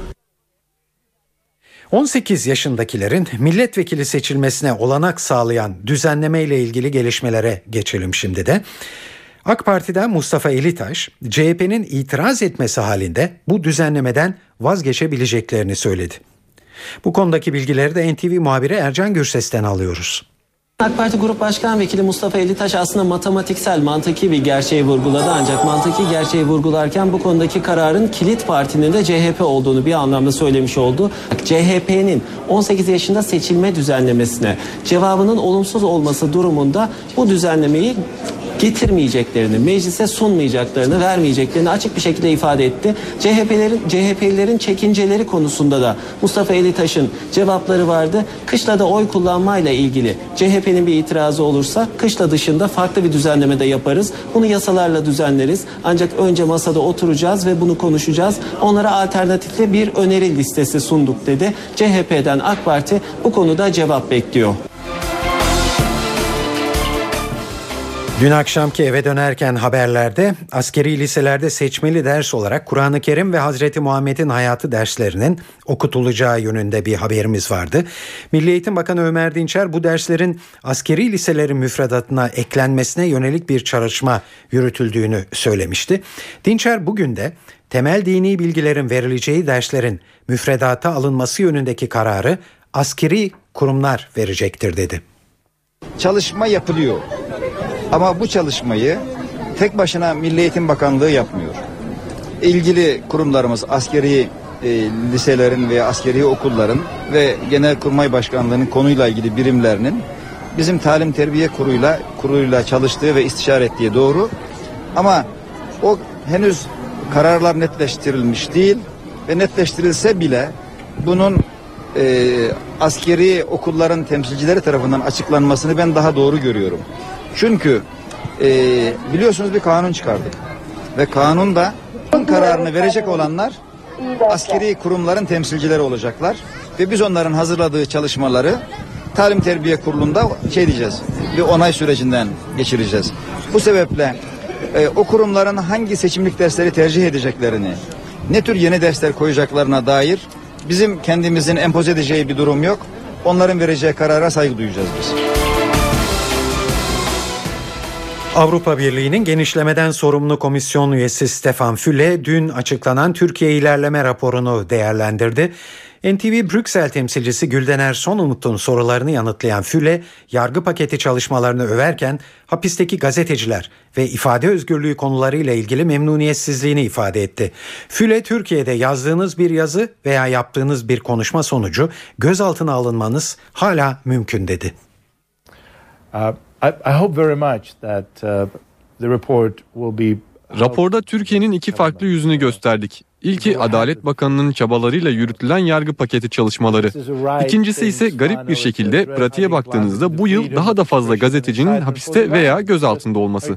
18 yaşındakilerin milletvekili seçilmesine olanak sağlayan düzenleme ile ilgili gelişmelere geçelim şimdi de. AK Parti'den Mustafa Elitaş, CHP'nin itiraz etmesi halinde bu düzenlemeden vazgeçebileceklerini söyledi. Bu konudaki bilgileri de NTV muhabiri Ercan Gürses'ten alıyoruz. AK Parti Grup Başkan Vekili Mustafa Elitaş aslında matematiksel, mantıki bir gerçeği vurguladı. Ancak mantıki gerçeği vurgularken bu konudaki kararın kilit partinin de CHP olduğunu bir anlamda söylemiş oldu. CHP'nin 18 yaşında seçilme düzenlemesine cevabının olumsuz olması durumunda bu düzenlemeyi getirmeyeceklerini, meclise sunmayacaklarını, vermeyeceklerini açık bir şekilde ifade etti. CHP'lerin CHP'lilerin çekinceleri konusunda da Mustafa Elitaş'ın cevapları vardı. Kışlada oy kullanmayla ilgili CHP'nin bir itirazı olursa kışla dışında farklı bir düzenleme de yaparız. Bunu yasalarla düzenleriz. Ancak önce masada oturacağız ve bunu konuşacağız. Onlara alternatifli bir öneri listesi sunduk dedi. CHP'den AK Parti bu konuda cevap bekliyor. Dün akşamki eve dönerken haberlerde askeri liselerde seçmeli ders olarak Kur'an-ı Kerim ve Hazreti Muhammed'in hayatı derslerinin okutulacağı yönünde bir haberimiz vardı. Milli Eğitim Bakanı Ömer Dinçer bu derslerin askeri liselerin müfredatına eklenmesine yönelik bir çalışma yürütüldüğünü söylemişti. Dinçer bugün de temel dini bilgilerin verileceği derslerin müfredata alınması yönündeki kararı askeri kurumlar verecektir dedi. Çalışma yapılıyor. Ama bu çalışmayı tek başına Milli Eğitim Bakanlığı yapmıyor. İlgili kurumlarımız askeri e, liselerin veya askeri okulların ve Genelkurmay Başkanlığı'nın konuyla ilgili birimlerinin bizim talim terbiye kuruyla kuruyla çalıştığı ve istişare ettiği doğru. Ama o henüz kararlar netleştirilmiş değil ve netleştirilse bile bunun e, askeri okulların temsilcileri tarafından açıklanmasını ben daha doğru görüyorum. Çünkü e, biliyorsunuz bir kanun çıkardık. Ve kanunda kararını verecek olanlar askeri kurumların temsilcileri olacaklar. Ve biz onların hazırladığı çalışmaları Talim Terbiye Kurulu'nda şey diyeceğiz. Bir onay sürecinden geçireceğiz. Bu sebeple e, o kurumların hangi seçimlik dersleri tercih edeceklerini, ne tür yeni dersler koyacaklarına dair bizim kendimizin empoze edeceği bir durum yok. Onların vereceği karara saygı duyacağız biz. Avrupa Birliği'nin genişlemeden sorumlu komisyon üyesi Stefan Füle dün açıklanan Türkiye ilerleme raporunu değerlendirdi. NTV Brüksel temsilcisi Güldener Sonumut'un sorularını yanıtlayan Füle, yargı paketi çalışmalarını överken hapisteki gazeteciler ve ifade özgürlüğü konularıyla ilgili memnuniyetsizliğini ifade etti. Füle, Türkiye'de yazdığınız bir yazı veya yaptığınız bir konuşma sonucu gözaltına alınmanız hala mümkün dedi. Uh, I, I hope very much that uh, the report will be Raporda Türkiye'nin iki farklı yüzünü gösterdik. İlki Adalet Bakanı'nın çabalarıyla yürütülen yargı paketi çalışmaları. İkincisi ise garip bir şekilde pratiğe baktığınızda bu yıl daha da fazla gazetecinin hapiste veya gözaltında olması.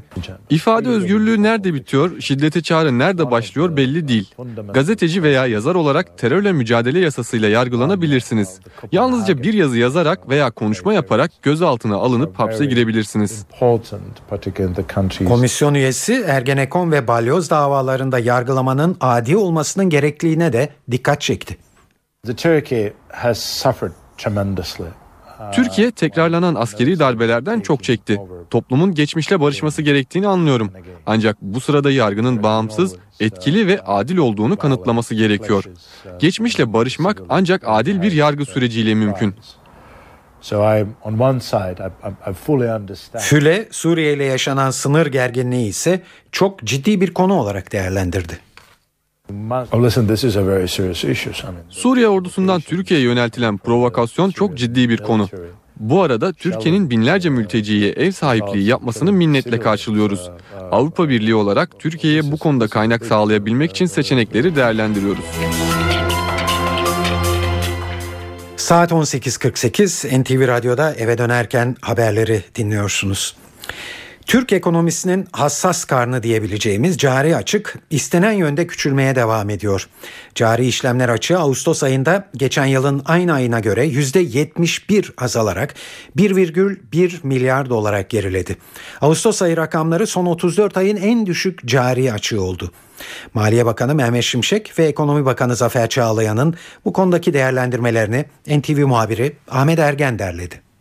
İfade özgürlüğü nerede bitiyor, şiddete çağrı nerede başlıyor belli değil. Gazeteci veya yazar olarak terörle mücadele yasasıyla yargılanabilirsiniz. Yalnızca bir yazı yazarak veya konuşma yaparak gözaltına alınıp hapse girebilirsiniz. Komisyon üyesi Ergenekon ve Balyoz davalarında yargılamanın adi olmasının gerekliliğine de dikkat çekti. Türkiye tekrarlanan askeri darbelerden çok çekti. Toplumun geçmişle barışması gerektiğini anlıyorum. Ancak bu sırada yargının bağımsız, etkili ve adil olduğunu kanıtlaması gerekiyor. Geçmişle barışmak ancak adil bir yargı süreciyle mümkün. Füle, Suriye ile yaşanan sınır gerginliği ise çok ciddi bir konu olarak değerlendirdi. Suriye ordusundan Türkiye'ye yöneltilen provokasyon çok ciddi bir konu. Bu arada Türkiye'nin binlerce mülteciye ev sahipliği yapmasını minnetle karşılıyoruz. Avrupa Birliği olarak Türkiye'ye bu konuda kaynak sağlayabilmek için seçenekleri değerlendiriyoruz. Saat 18.48 NTV Radyo'da eve dönerken haberleri dinliyorsunuz. Türk ekonomisinin hassas karnı diyebileceğimiz cari açık istenen yönde küçülmeye devam ediyor. Cari işlemler açığı Ağustos ayında geçen yılın aynı ayına göre %71 azalarak 1,1 milyar dolara geriledi. Ağustos ayı rakamları son 34 ayın en düşük cari açığı oldu. Maliye Bakanı Mehmet Şimşek ve Ekonomi Bakanı Zafer Çağlayan'ın bu konudaki değerlendirmelerini NTV muhabiri Ahmet Ergen derledi.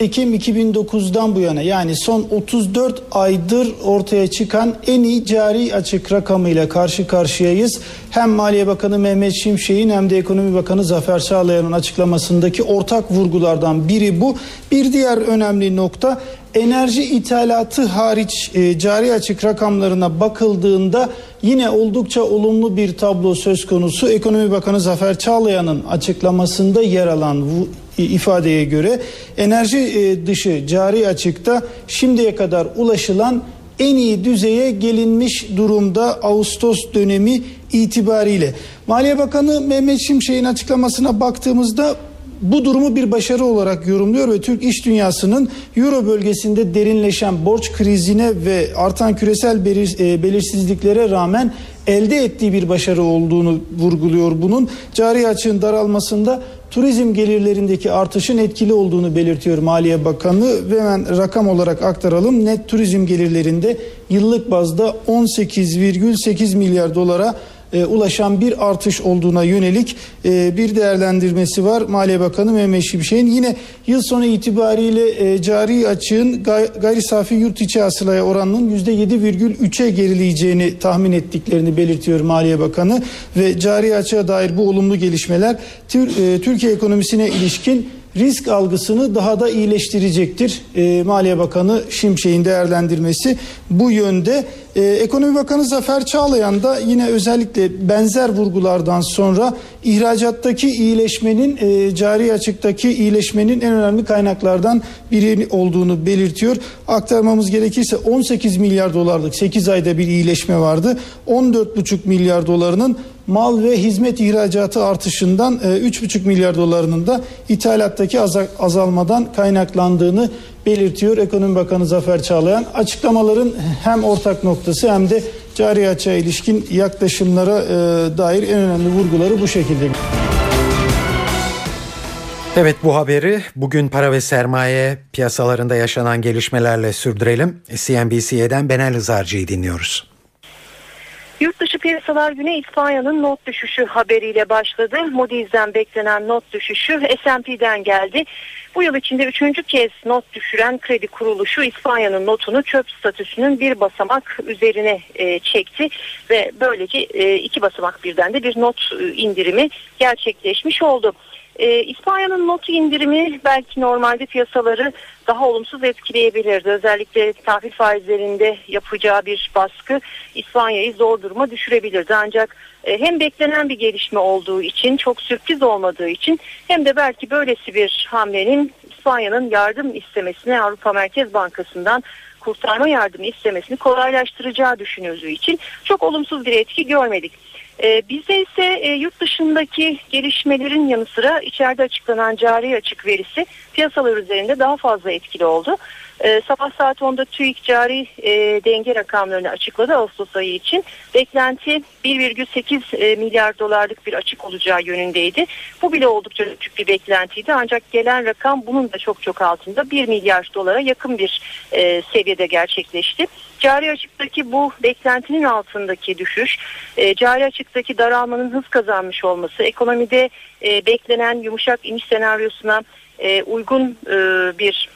Ekim 2009'dan bu yana yani son 34 aydır ortaya çıkan en iyi cari açık rakamıyla karşı karşıyayız. Hem Maliye Bakanı Mehmet Şimşek'in hem de Ekonomi Bakanı Zafer Çağlayan'ın açıklamasındaki ortak vurgulardan biri bu. Bir diğer önemli nokta enerji ithalatı hariç e, cari açık rakamlarına bakıldığında yine oldukça olumlu bir tablo söz konusu. Ekonomi Bakanı Zafer Çağlayan'ın açıklamasında yer alan bu ifadeye göre enerji e, dışı cari açıkta şimdiye kadar ulaşılan en iyi düzeye gelinmiş durumda Ağustos dönemi itibariyle. Maliye Bakanı Mehmet Şimşek'in açıklamasına baktığımızda bu durumu bir başarı olarak yorumluyor ve Türk iş dünyasının Euro bölgesinde derinleşen borç krizine ve artan küresel e, belirsizliklere rağmen elde ettiği bir başarı olduğunu vurguluyor bunun. Cari açığın daralmasında turizm gelirlerindeki artışın etkili olduğunu belirtiyor Maliye Bakanı ve hemen rakam olarak aktaralım. Net turizm gelirlerinde yıllık bazda 18,8 milyar dolara e, ulaşan bir artış olduğuna yönelik e, bir değerlendirmesi var. Maliye Bakanı Mehmet Şimşek'in yine yıl sonu itibariyle e, cari açığın gay, gayri safi yurt içi hasılaya oranının %7,3'e gerileyeceğini tahmin ettiklerini belirtiyor Maliye Bakanı ve cari açığa dair bu olumlu gelişmeler e, Türkiye ekonomisine ilişkin risk algısını daha da iyileştirecektir. E, Maliye Bakanı Şimşek'in değerlendirmesi bu yönde. E, Ekonomi Bakanı Zafer Çağlayan da yine özellikle benzer vurgulardan sonra ihracattaki iyileşmenin, e, cari açıktaki iyileşmenin en önemli kaynaklardan biri olduğunu belirtiyor. Aktarmamız gerekirse 18 milyar dolarlık 8 ayda bir iyileşme vardı. 14,5 milyar dolarının mal ve hizmet ihracatı artışından 3,5 milyar dolarının da ithalattaki azalmadan kaynaklandığını belirtiyor Ekonomi Bakanı Zafer Çağlayan. Açıklamaların hem ortak noktası hem de cari açığa ilişkin yaklaşımlara dair en önemli vurguları bu şekilde. Evet bu haberi bugün para ve sermaye piyasalarında yaşanan gelişmelerle sürdürelim. CNBC'den Benel Hızarcı'yı dinliyoruz. Yurt dışı piyasalar güne İspanya'nın not düşüşü haberiyle başladı. Moody's'den beklenen not düşüşü S&P'den geldi. Bu yıl içinde üçüncü kez not düşüren kredi kuruluşu İspanya'nın notunu çöp statüsünün bir basamak üzerine e, çekti ve böylece e, iki basamak birden de bir not e, indirimi gerçekleşmiş oldu. E, İspanya'nın not indirimi belki normalde piyasaları daha olumsuz etkileyebilirdi. Özellikle tahvil faizlerinde yapacağı bir baskı İspanya'yı zor duruma düşürebilirdi. Ancak e, hem beklenen bir gelişme olduğu için çok sürpriz olmadığı için hem de belki böylesi bir hamlenin İspanya'nın yardım istemesine Avrupa Merkez Bankası'ndan kurtarma yardımı istemesini kolaylaştıracağı düşünüldüğü için çok olumsuz bir etki görmedik. E, bize ise e, yurt dışındaki gelişmelerin yanı sıra içeride açıklanan cari açık verisi piyasalar üzerinde daha fazla etkili oldu. E, sabah saat 10'da TÜİK cari e, denge rakamlarını açıkladı Ağustos ayı için. Beklenti 1,8 e, milyar dolarlık bir açık olacağı yönündeydi. Bu bile oldukça küçük bir beklentiydi ancak gelen rakam bunun da çok çok altında 1 milyar dolara yakın bir e, seviyede gerçekleşti. Cari açıktaki bu beklentinin altındaki düşüş, e, cari açıktaki daralmanın hız kazanmış olması, ekonomide e, beklenen yumuşak iniş senaryosuna e, uygun e, bir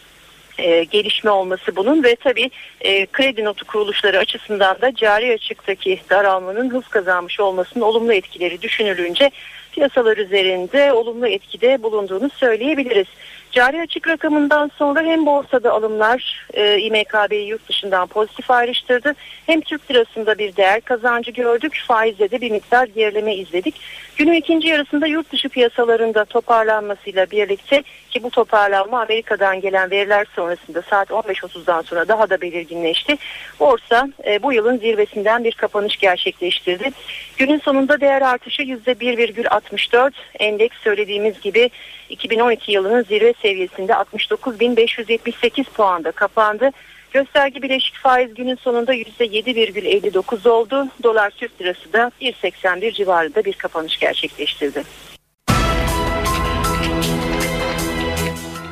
e, gelişme olması bunun ve tabii e, kredi notu kuruluşları açısından da cari açıktaki daralmanın hız kazanmış olmasının olumlu etkileri düşünülünce piyasalar üzerinde olumlu etkide bulunduğunu söyleyebiliriz. Cari açık rakamından sonra hem borsada alımlar e, İMKB'yi yurt dışından pozitif ayrıştırdı. Hem Türk lirasında bir değer kazancı gördük. Faizde de bir miktar gerileme izledik. Günün ikinci yarısında yurt dışı piyasalarında toparlanmasıyla birlikte ki bu toparlanma Amerika'dan gelen veriler sonrasında saat 15.30'dan sonra daha da belirginleşti. Borsa e, bu yılın zirvesinden bir kapanış gerçekleştirdi. Günün sonunda değer artışı %1,64. Endeks söylediğimiz gibi 2012 yılının zirve seviyesinde 69.578 puanda kapandı. Gösterge bileşik faiz günün sonunda %7,59 oldu. Dolar Türk lirası da 1.81 civarında bir kapanış gerçekleştirdi.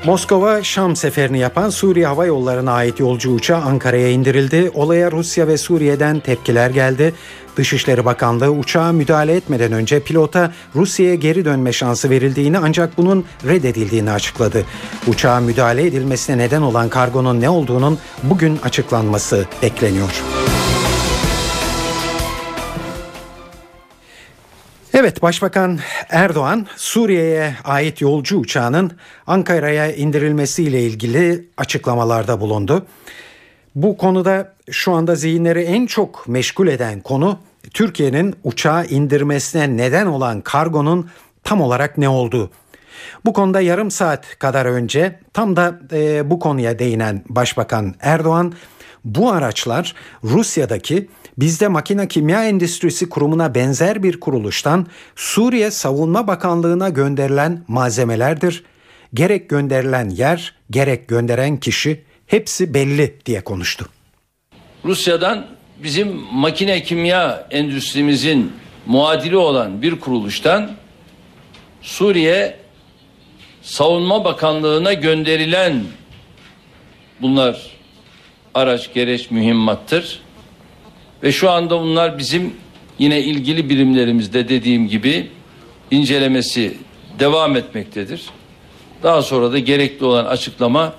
Moskova Şam seferini yapan Suriye Hava Yolları'na ait yolcu uçağı Ankara'ya indirildi. Olaya Rusya ve Suriye'den tepkiler geldi. Dışişleri Bakanlığı uçağa müdahale etmeden önce pilota Rusya'ya geri dönme şansı verildiğini ancak bunun reddedildiğini açıkladı. Uçağa müdahale edilmesine neden olan kargonun ne olduğunun bugün açıklanması bekleniyor. Evet Başbakan Erdoğan Suriye'ye ait yolcu uçağının Ankara'ya indirilmesiyle ilgili açıklamalarda bulundu. Bu konuda şu anda zihinleri en çok meşgul eden konu Türkiye'nin uçağı indirmesine neden olan kargonun tam olarak ne olduğu. Bu konuda yarım saat kadar önce tam da e, bu konuya değinen Başbakan Erdoğan bu araçlar Rusya'daki bizde makine kimya endüstrisi kurumuna benzer bir kuruluştan Suriye Savunma Bakanlığı'na gönderilen malzemelerdir. Gerek gönderilen yer, gerek gönderen kişi hepsi belli diye konuştu. Rusya'dan bizim makine kimya endüstrimizin muadili olan bir kuruluştan Suriye Savunma Bakanlığı'na gönderilen bunlar araç gereç mühimmattır. Ve şu anda bunlar bizim yine ilgili birimlerimizde dediğim gibi incelemesi devam etmektedir. Daha sonra da gerekli olan açıklama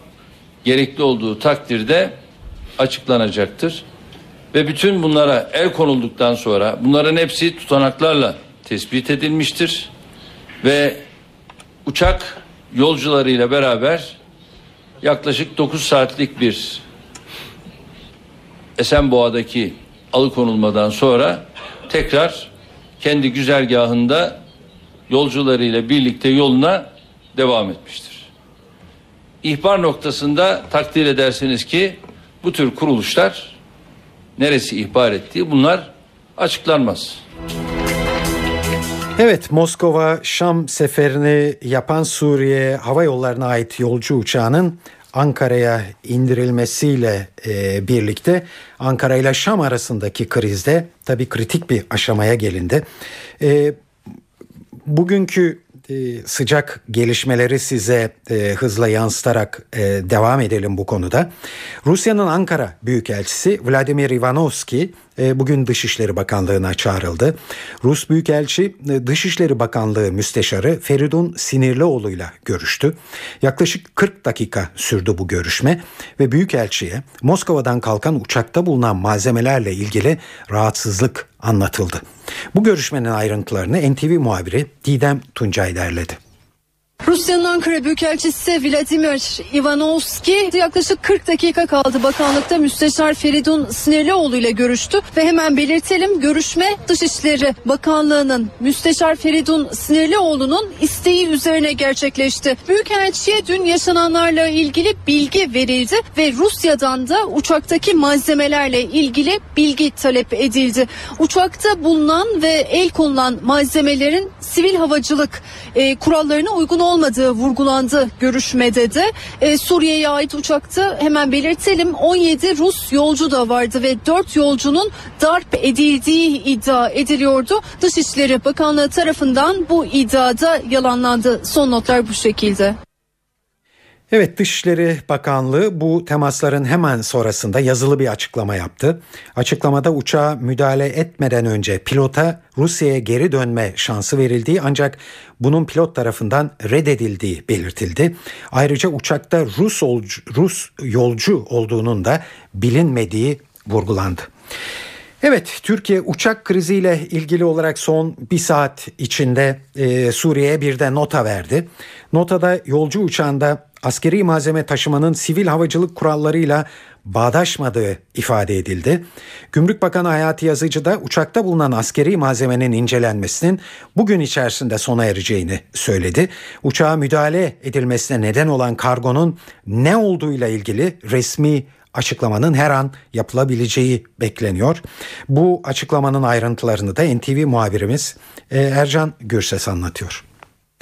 gerekli olduğu takdirde açıklanacaktır. Ve bütün bunlara el konulduktan sonra bunların hepsi tutanaklarla tespit edilmiştir. Ve uçak yolcularıyla beraber yaklaşık 9 saatlik bir Esenboğa'daki alıkonulmadan sonra tekrar kendi güzergahında yolcularıyla birlikte yoluna devam etmiştir. İhbar noktasında takdir edersiniz ki bu tür kuruluşlar neresi ihbar ettiği bunlar açıklanmaz. Evet Moskova Şam seferini yapan Suriye Hava Yolları'na ait yolcu uçağının Ankara'ya indirilmesiyle e, birlikte Ankara ile Şam arasındaki krizde tabii kritik bir aşamaya gelindi. E, bugünkü e, sıcak gelişmeleri size e, hızla yansıtarak e, devam edelim bu konuda. Rusya'nın Ankara Büyükelçisi Vladimir Ivanovski bugün Dışişleri Bakanlığı'na çağrıldı. Rus Büyükelçi e, Dışişleri Bakanlığı Müsteşarı Feridun Sinirlioğlu'yla görüştü. Yaklaşık 40 dakika sürdü bu görüşme ve Büyükelçi'ye Moskova'dan kalkan uçakta bulunan malzemelerle ilgili rahatsızlık anlatıldı. Bu görüşmenin ayrıntılarını NTV muhabiri Didem Tuncay derledi. Rusya'nın Ankara Büyükelçisi Vladimir Ivanovski yaklaşık 40 dakika kaldı bakanlıkta müsteşar Feridun Sinirlioğlu ile görüştü ve hemen belirtelim görüşme Dışişleri Bakanlığı'nın müsteşar Feridun Sinirlioğlu'nun isteği üzerine gerçekleşti. Büyükelçiye dün yaşananlarla ilgili bilgi verildi ve Rusya'dan da uçaktaki malzemelerle ilgili bilgi talep edildi. Uçakta bulunan ve el konulan malzemelerin sivil havacılık e, kurallarına uygun olmadığı vurgulandı görüşmede de. E, Suriye'ye ait uçakta hemen belirtelim 17 Rus yolcu da vardı ve 4 yolcunun darp edildiği iddia ediliyordu. Dışişleri Bakanlığı tarafından bu iddiada yalanlandı. Son notlar bu şekilde. Evet Dışişleri Bakanlığı bu temasların hemen sonrasında yazılı bir açıklama yaptı. Açıklamada uçağa müdahale etmeden önce pilota Rusya'ya geri dönme şansı verildiği ancak bunun pilot tarafından reddedildiği belirtildi. Ayrıca uçakta Rus, olcu, Rus yolcu olduğunun da bilinmediği vurgulandı. Evet Türkiye uçak kriziyle ilgili olarak son bir saat içinde e, Suriye'ye bir de nota verdi. Notada yolcu uçağında askeri malzeme taşımanın sivil havacılık kurallarıyla bağdaşmadığı ifade edildi. Gümrük Bakanı Hayati Yazıcı da uçakta bulunan askeri malzemenin incelenmesinin bugün içerisinde sona ereceğini söyledi. Uçağa müdahale edilmesine neden olan kargonun ne olduğuyla ilgili resmi açıklamanın her an yapılabileceği bekleniyor. Bu açıklamanın ayrıntılarını da NTV muhabirimiz e, Ercan Gürses anlatıyor.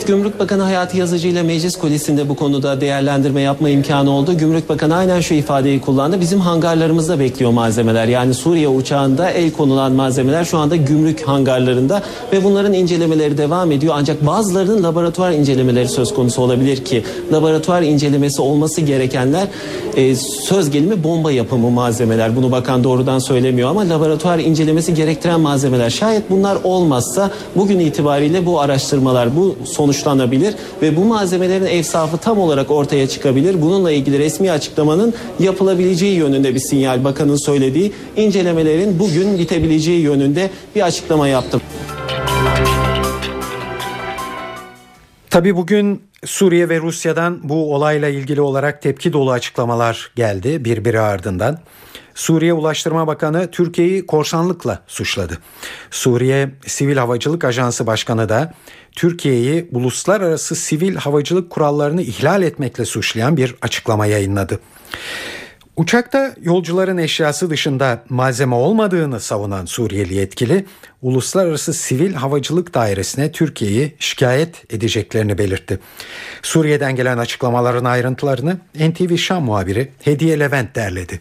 Gümrük Bakanı Hayati Yazıcı ile Meclis Kulisi'nde bu konuda değerlendirme yapma imkanı oldu. Gümrük Bakanı aynen şu ifadeyi kullandı. Bizim hangarlarımızda bekliyor malzemeler. Yani Suriye uçağında el konulan malzemeler şu anda gümrük hangarlarında ve bunların incelemeleri devam ediyor. Ancak bazılarının laboratuvar incelemeleri söz konusu olabilir ki laboratuvar incelemesi olması gerekenler e, söz gelimi bomba yapımı malzemeler. Bunu bakan doğrudan söylemiyor ama laboratuvar incelemesi gerektiren malzemeler. Şayet bunlar olmazsa bugün itibariyle bu araştırmalar bu son sonuçlanabilir ve bu malzemelerin evsafı tam olarak ortaya çıkabilir. Bununla ilgili resmi açıklamanın yapılabileceği yönünde bir sinyal bakanın söylediği incelemelerin bugün bitebileceği yönünde bir açıklama yaptım. Tabi bugün Suriye ve Rusya'dan bu olayla ilgili olarak tepki dolu açıklamalar geldi birbiri ardından. Suriye Ulaştırma Bakanı Türkiye'yi korsanlıkla suçladı. Suriye Sivil Havacılık Ajansı Başkanı da Türkiye'yi uluslararası sivil havacılık kurallarını ihlal etmekle suçlayan bir açıklama yayınladı. Uçakta yolcuların eşyası dışında malzeme olmadığını savunan Suriyeli yetkili, Uluslararası Sivil Havacılık Dairesi'ne Türkiye'yi şikayet edeceklerini belirtti. Suriye'den gelen açıklamaların ayrıntılarını NTV Şam muhabiri Hediye Levent derledi.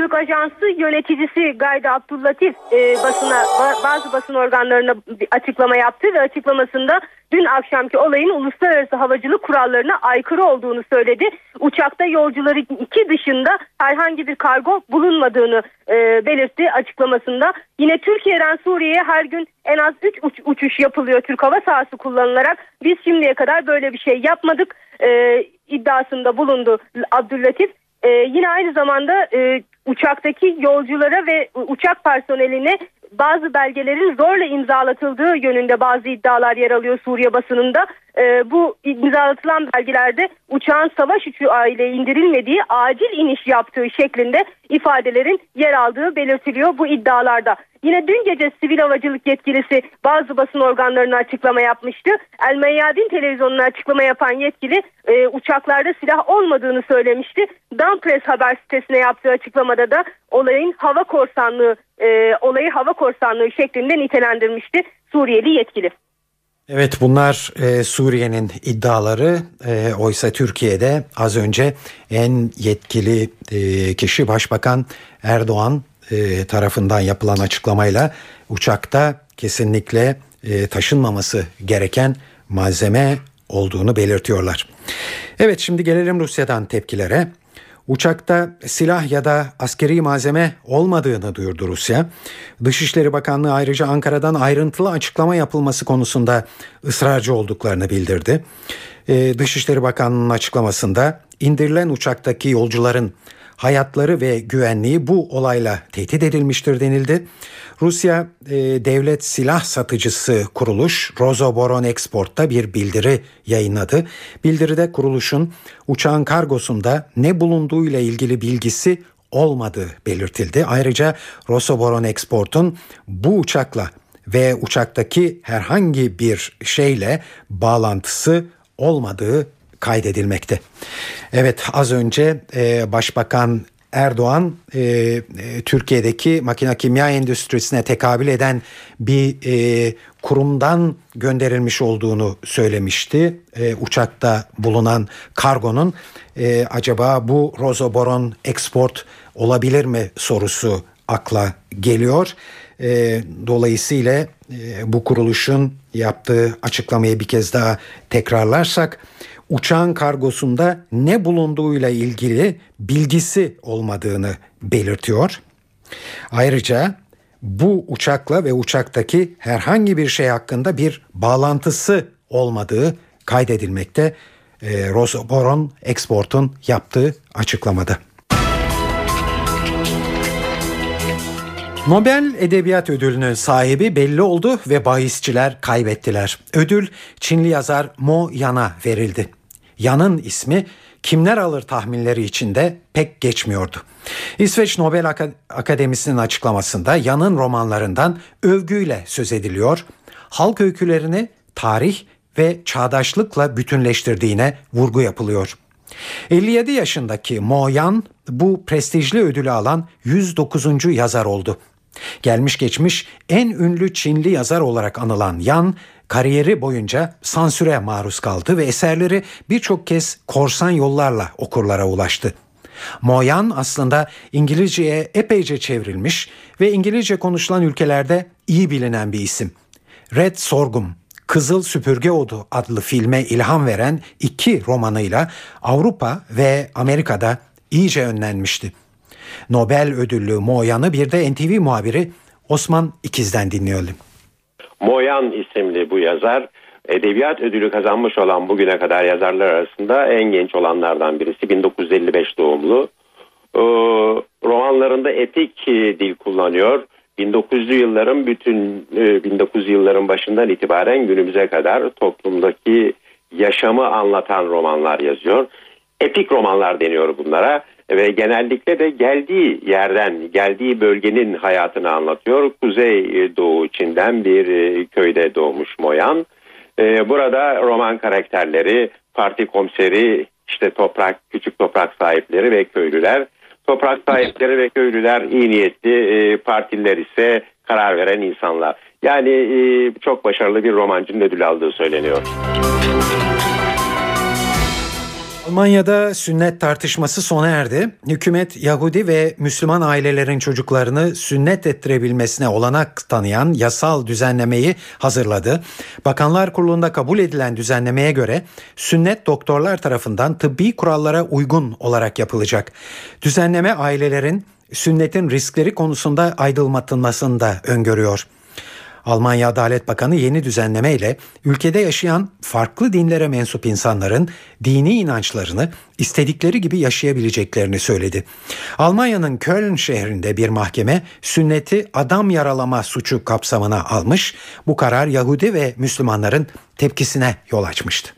Havacılık Ajansı yöneticisi Gayda Abdullatif e, basına bazı basın organlarına açıklama yaptı ve açıklamasında dün akşamki olayın uluslararası havacılık kurallarına aykırı olduğunu söyledi. Uçakta yolcuları iki dışında herhangi bir kargo bulunmadığını e, belirtti açıklamasında. Yine Türkiye'den Suriye'ye her gün en az 3 uç, uçuş yapılıyor Türk hava sahası kullanılarak. Biz şimdiye kadar böyle bir şey yapmadık e, iddiasında bulundu Abdüllatif. Ee, yine aynı zamanda e, uçaktaki yolculara ve uçak personeline bazı belgelerin zorla imzalatıldığı yönünde bazı iddialar yer alıyor Suriye basınında. Ee, bu imzalatılan belgelerde uçağın savaş uçağı ile indirilmediği acil iniş yaptığı şeklinde ifadelerin yer aldığı belirtiliyor bu iddialarda. Yine dün gece sivil havacılık yetkilisi bazı basın organlarına açıklama yapmıştı. El Meyyadin televizyonuna açıklama yapan yetkili e, uçaklarda silah olmadığını söylemişti. Danpress haber sitesine yaptığı açıklamada da olayın hava korsanlığı, e, olayı hava korsanlığı şeklinde nitelendirmişti Suriyeli yetkili. Evet bunlar e, Suriye'nin iddiaları e, oysa Türkiye'de az önce en yetkili e, kişi Başbakan Erdoğan e, tarafından yapılan açıklamayla uçakta kesinlikle e, taşınmaması gereken malzeme olduğunu belirtiyorlar. Evet şimdi gelelim Rusya'dan tepkilere. Uçakta silah ya da askeri malzeme olmadığını duyurdu Rusya. Dışişleri Bakanlığı ayrıca Ankara'dan ayrıntılı açıklama yapılması konusunda ısrarcı olduklarını bildirdi. Ee, Dışişleri Bakanlığı'nın açıklamasında indirilen uçaktaki yolcuların hayatları ve güvenliği bu olayla tehdit edilmiştir denildi. Rusya e, devlet silah satıcısı kuruluş Rozoboron Export'ta bir bildiri yayınladı. Bildiride kuruluşun uçağın kargosunda ne bulunduğu ile ilgili bilgisi olmadığı belirtildi. Ayrıca Rosoboron Export'un bu uçakla ve uçaktaki herhangi bir şeyle bağlantısı olmadığı kaydedilmekte. Evet az önce e, Başbakan Erdoğan e, e, Türkiye'deki makine kimya endüstrisine tekabül eden bir e, kurumdan gönderilmiş olduğunu söylemişti. E, uçakta bulunan kargonun e, acaba bu Rozoboron export olabilir mi sorusu akla geliyor. E, dolayısıyla e, bu kuruluşun yaptığı açıklamayı bir kez daha tekrarlarsak uçağın kargosunda ne bulunduğuyla ilgili bilgisi olmadığını belirtiyor. Ayrıca bu uçakla ve uçaktaki herhangi bir şey hakkında bir bağlantısı olmadığı kaydedilmekte. E, Rosoboron Export'un yaptığı açıklamada. Nobel Edebiyat Ödülü'nün sahibi belli oldu ve bahisçiler kaybettiler. Ödül Çinli yazar Mo Yan'a verildi. Yan'ın ismi kimler alır tahminleri içinde pek geçmiyordu. İsveç Nobel Akademisi'nin açıklamasında Yan'ın romanlarından övgüyle söz ediliyor. Halk öykülerini tarih ve çağdaşlıkla bütünleştirdiğine vurgu yapılıyor. 57 yaşındaki Mo Yan bu prestijli ödülü alan 109. yazar oldu. Gelmiş geçmiş en ünlü Çinli yazar olarak anılan Yan, kariyeri boyunca sansüre maruz kaldı ve eserleri birçok kez korsan yollarla okurlara ulaştı. Moyan aslında İngilizceye epeyce çevrilmiş ve İngilizce konuşulan ülkelerde iyi bilinen bir isim. Red Sorgum, Kızıl Süpürge Odu adlı filme ilham veren iki romanıyla Avrupa ve Amerika'da iyice önlenmişti. Nobel ödüllü Moyan'ı bir de NTV muhabiri Osman İkiz'den dinleyelim. Moyan isimli bu yazar edebiyat ödülü kazanmış olan bugüne kadar yazarlar arasında en genç olanlardan birisi 1955 doğumlu. Ee, romanlarında etik dil kullanıyor. 1900'lü yılların bütün 1900 e, yılların başından itibaren günümüze kadar toplumdaki yaşamı anlatan romanlar yazıyor. Epik romanlar deniyor bunlara ve genellikle de geldiği yerden, geldiği bölgenin hayatını anlatıyor. Kuzey Doğu Çin'den bir e, köyde doğmuş Moyan. E, burada roman karakterleri, parti komiseri, işte toprak, küçük toprak sahipleri ve köylüler. Toprak sahipleri ve köylüler iyi niyetli, e, partiler ise karar veren insanlar. Yani çok başarılı bir romancının ödül aldığı söyleniyor. Almanya'da sünnet tartışması sona erdi. Hükümet Yahudi ve Müslüman ailelerin çocuklarını sünnet ettirebilmesine olanak tanıyan yasal düzenlemeyi hazırladı. Bakanlar Kurulu'nda kabul edilen düzenlemeye göre sünnet doktorlar tarafından tıbbi kurallara uygun olarak yapılacak. Düzenleme ailelerin sünnetin riskleri konusunda aydınlatılmasını da öngörüyor. Almanya Adalet Bakanı yeni düzenleme ile ülkede yaşayan farklı dinlere mensup insanların dini inançlarını istedikleri gibi yaşayabileceklerini söyledi. Almanya'nın Köln şehrinde bir mahkeme sünneti adam yaralama suçu kapsamına almış. Bu karar Yahudi ve Müslümanların tepkisine yol açmıştı.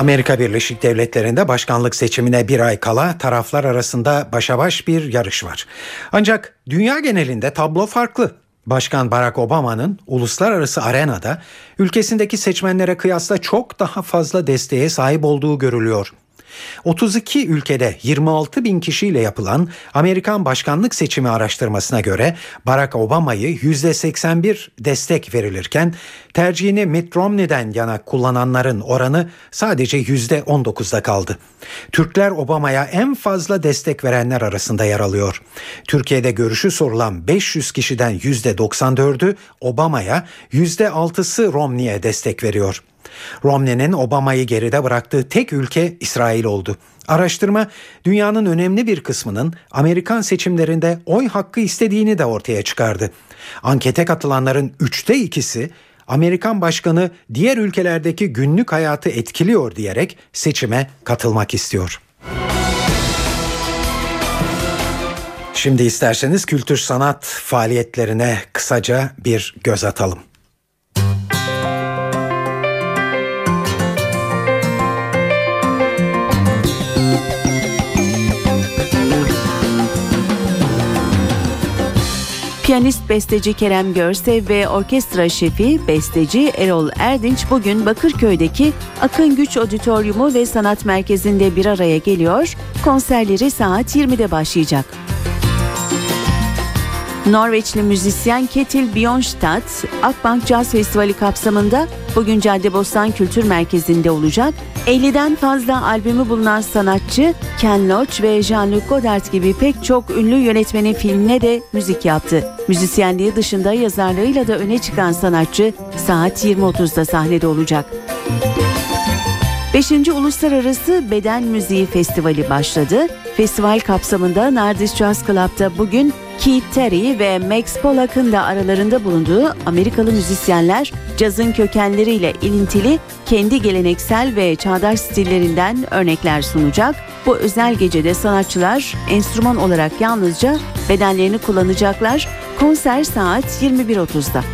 Amerika Birleşik Devletleri'nde başkanlık seçimine bir ay kala taraflar arasında başa baş bir yarış var. Ancak dünya genelinde tablo farklı. Başkan Barack Obama'nın uluslararası arenada ülkesindeki seçmenlere kıyasla çok daha fazla desteğe sahip olduğu görülüyor. 32 ülkede 26 bin kişiyle yapılan Amerikan başkanlık seçimi araştırmasına göre Barack Obama'yı %81 destek verilirken tercihini Mitt Romney'den yana kullananların oranı sadece %19'da kaldı. Türkler Obama'ya en fazla destek verenler arasında yer alıyor. Türkiye'de görüşü sorulan 500 kişiden %94'ü Obama'ya, %6'sı Romney'e destek veriyor. Romney'nin Obama'yı geride bıraktığı tek ülke İsrail oldu. Araştırma dünyanın önemli bir kısmının Amerikan seçimlerinde oy hakkı istediğini de ortaya çıkardı. Ankete katılanların üçte ikisi Amerikan başkanı diğer ülkelerdeki günlük hayatı etkiliyor diyerek seçime katılmak istiyor. Şimdi isterseniz kültür sanat faaliyetlerine kısaca bir göz atalım. Piyanist besteci Kerem Görsev ve orkestra şefi besteci Erol Erdinç bugün Bakırköy'deki Akın Güç Auditoriumu ve Sanat Merkezi'nde bir araya geliyor. Konserleri saat 20'de başlayacak. Norveçli müzisyen Ketil Bjornstad, Akbank Jazz Festivali kapsamında bugün Caddebostan Kültür Merkezi'nde olacak. 50'den fazla albümü bulunan sanatçı Ken Loach ve Jean-Luc Godard gibi pek çok ünlü yönetmenin filmine de müzik yaptı. Müzisyenliği dışında yazarlığıyla da öne çıkan sanatçı saat 20.30'da sahnede olacak. 5. Uluslararası Beden Müziği Festivali başladı. Festival kapsamında Nardis Jazz Club'da bugün Keith Terry ve Max Pollack'ın da aralarında bulunduğu Amerikalı müzisyenler cazın kökenleriyle ilintili kendi geleneksel ve çağdaş stillerinden örnekler sunacak. Bu özel gecede sanatçılar enstrüman olarak yalnızca bedenlerini kullanacaklar. Konser saat 21.30'da.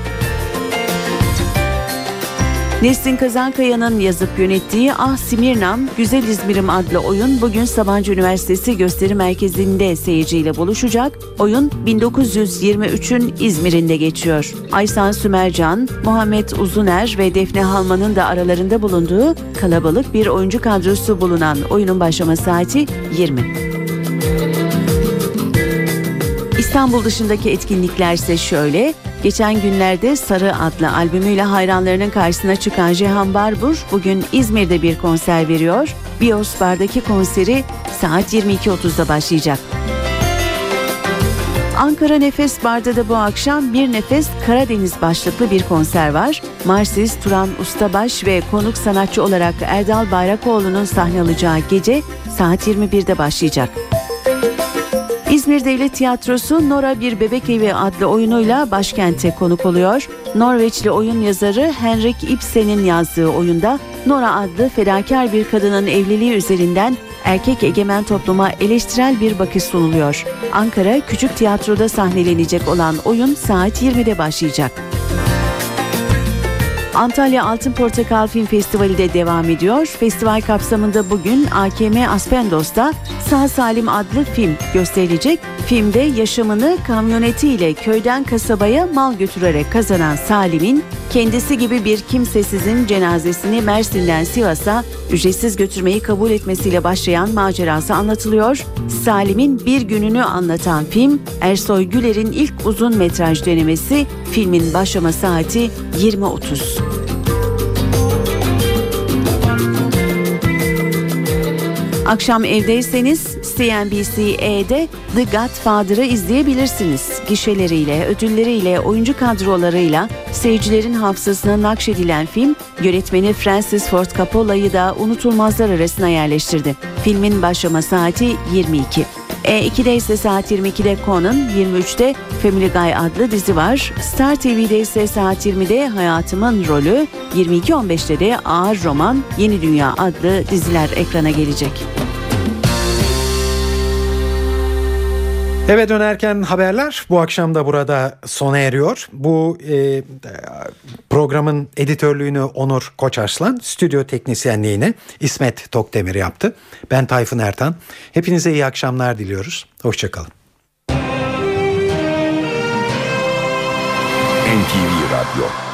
Nesrin Kazankaya'nın yazıp yönettiği Ah Simirnam, Güzel İzmir'im adlı oyun bugün Sabancı Üniversitesi Gösteri Merkezi'nde seyirciyle buluşacak. Oyun 1923'ün İzmir'inde geçiyor. Aysan Sümercan, Muhammed Uzuner ve Defne Halman'ın da aralarında bulunduğu kalabalık bir oyuncu kadrosu bulunan oyunun başlama saati 20. İstanbul dışındaki etkinlikler ise şöyle. Geçen günlerde Sarı adlı albümüyle hayranlarının karşısına çıkan Cihan Barbur bugün İzmir'de bir konser veriyor. Bios Bar'daki konseri saat 22.30'da başlayacak. Ankara Nefes Bar'da da bu akşam bir nefes Karadeniz başlıklı bir konser var. Marsis Turan Ustabaş ve konuk sanatçı olarak Erdal Bayrakoğlu'nun sahne alacağı gece saat 21'de başlayacak. İzmir Devlet Tiyatrosu Nora Bir Bebek Evi adlı oyunuyla başkente konuk oluyor. Norveçli oyun yazarı Henrik Ibsen'in yazdığı oyunda Nora adlı fedakar bir kadının evliliği üzerinden erkek egemen topluma eleştirel bir bakış sunuluyor. Ankara Küçük Tiyatro'da sahnelenecek olan oyun saat 20'de başlayacak. Antalya Altın Portakal Film Festivali de devam ediyor. Festival kapsamında bugün AKM Aspendos'ta Sağ Salim adlı film gösterilecek. Filmde yaşamını kamyonetiyle köyden kasabaya mal götürerek kazanan Salim'in kendisi gibi bir kimsesizin cenazesini Mersin'den Sivas'a ücretsiz götürmeyi kabul etmesiyle başlayan macerası anlatılıyor. Salim'in bir gününü anlatan film Ersoy Güler'in ilk uzun metraj denemesi filmin başlama saati 20.30. Akşam evdeyseniz CNBC-E'de The Godfather'ı izleyebilirsiniz. Gişeleriyle, ödülleriyle, oyuncu kadrolarıyla seyircilerin hafızasına nakşedilen film, yönetmeni Francis Ford Coppola'yı da unutulmazlar arasına yerleştirdi. Filmin başlama saati 22. E2'de ise saat 22'de Conan, 23'te Family Guy adlı dizi var. Star TV'de ise saat 20'de Hayatımın Rolü, 22.15'te de Ağır Roman, Yeni Dünya adlı diziler ekrana gelecek. Eve dönerken haberler bu akşam da burada sona eriyor. Bu e, programın editörlüğünü Onur Koçarslan, stüdyo teknisyenliğini İsmet Tokdemir yaptı. Ben Tayfun Ertan. Hepinize iyi akşamlar diliyoruz. Hoşçakalın. NTV Radyo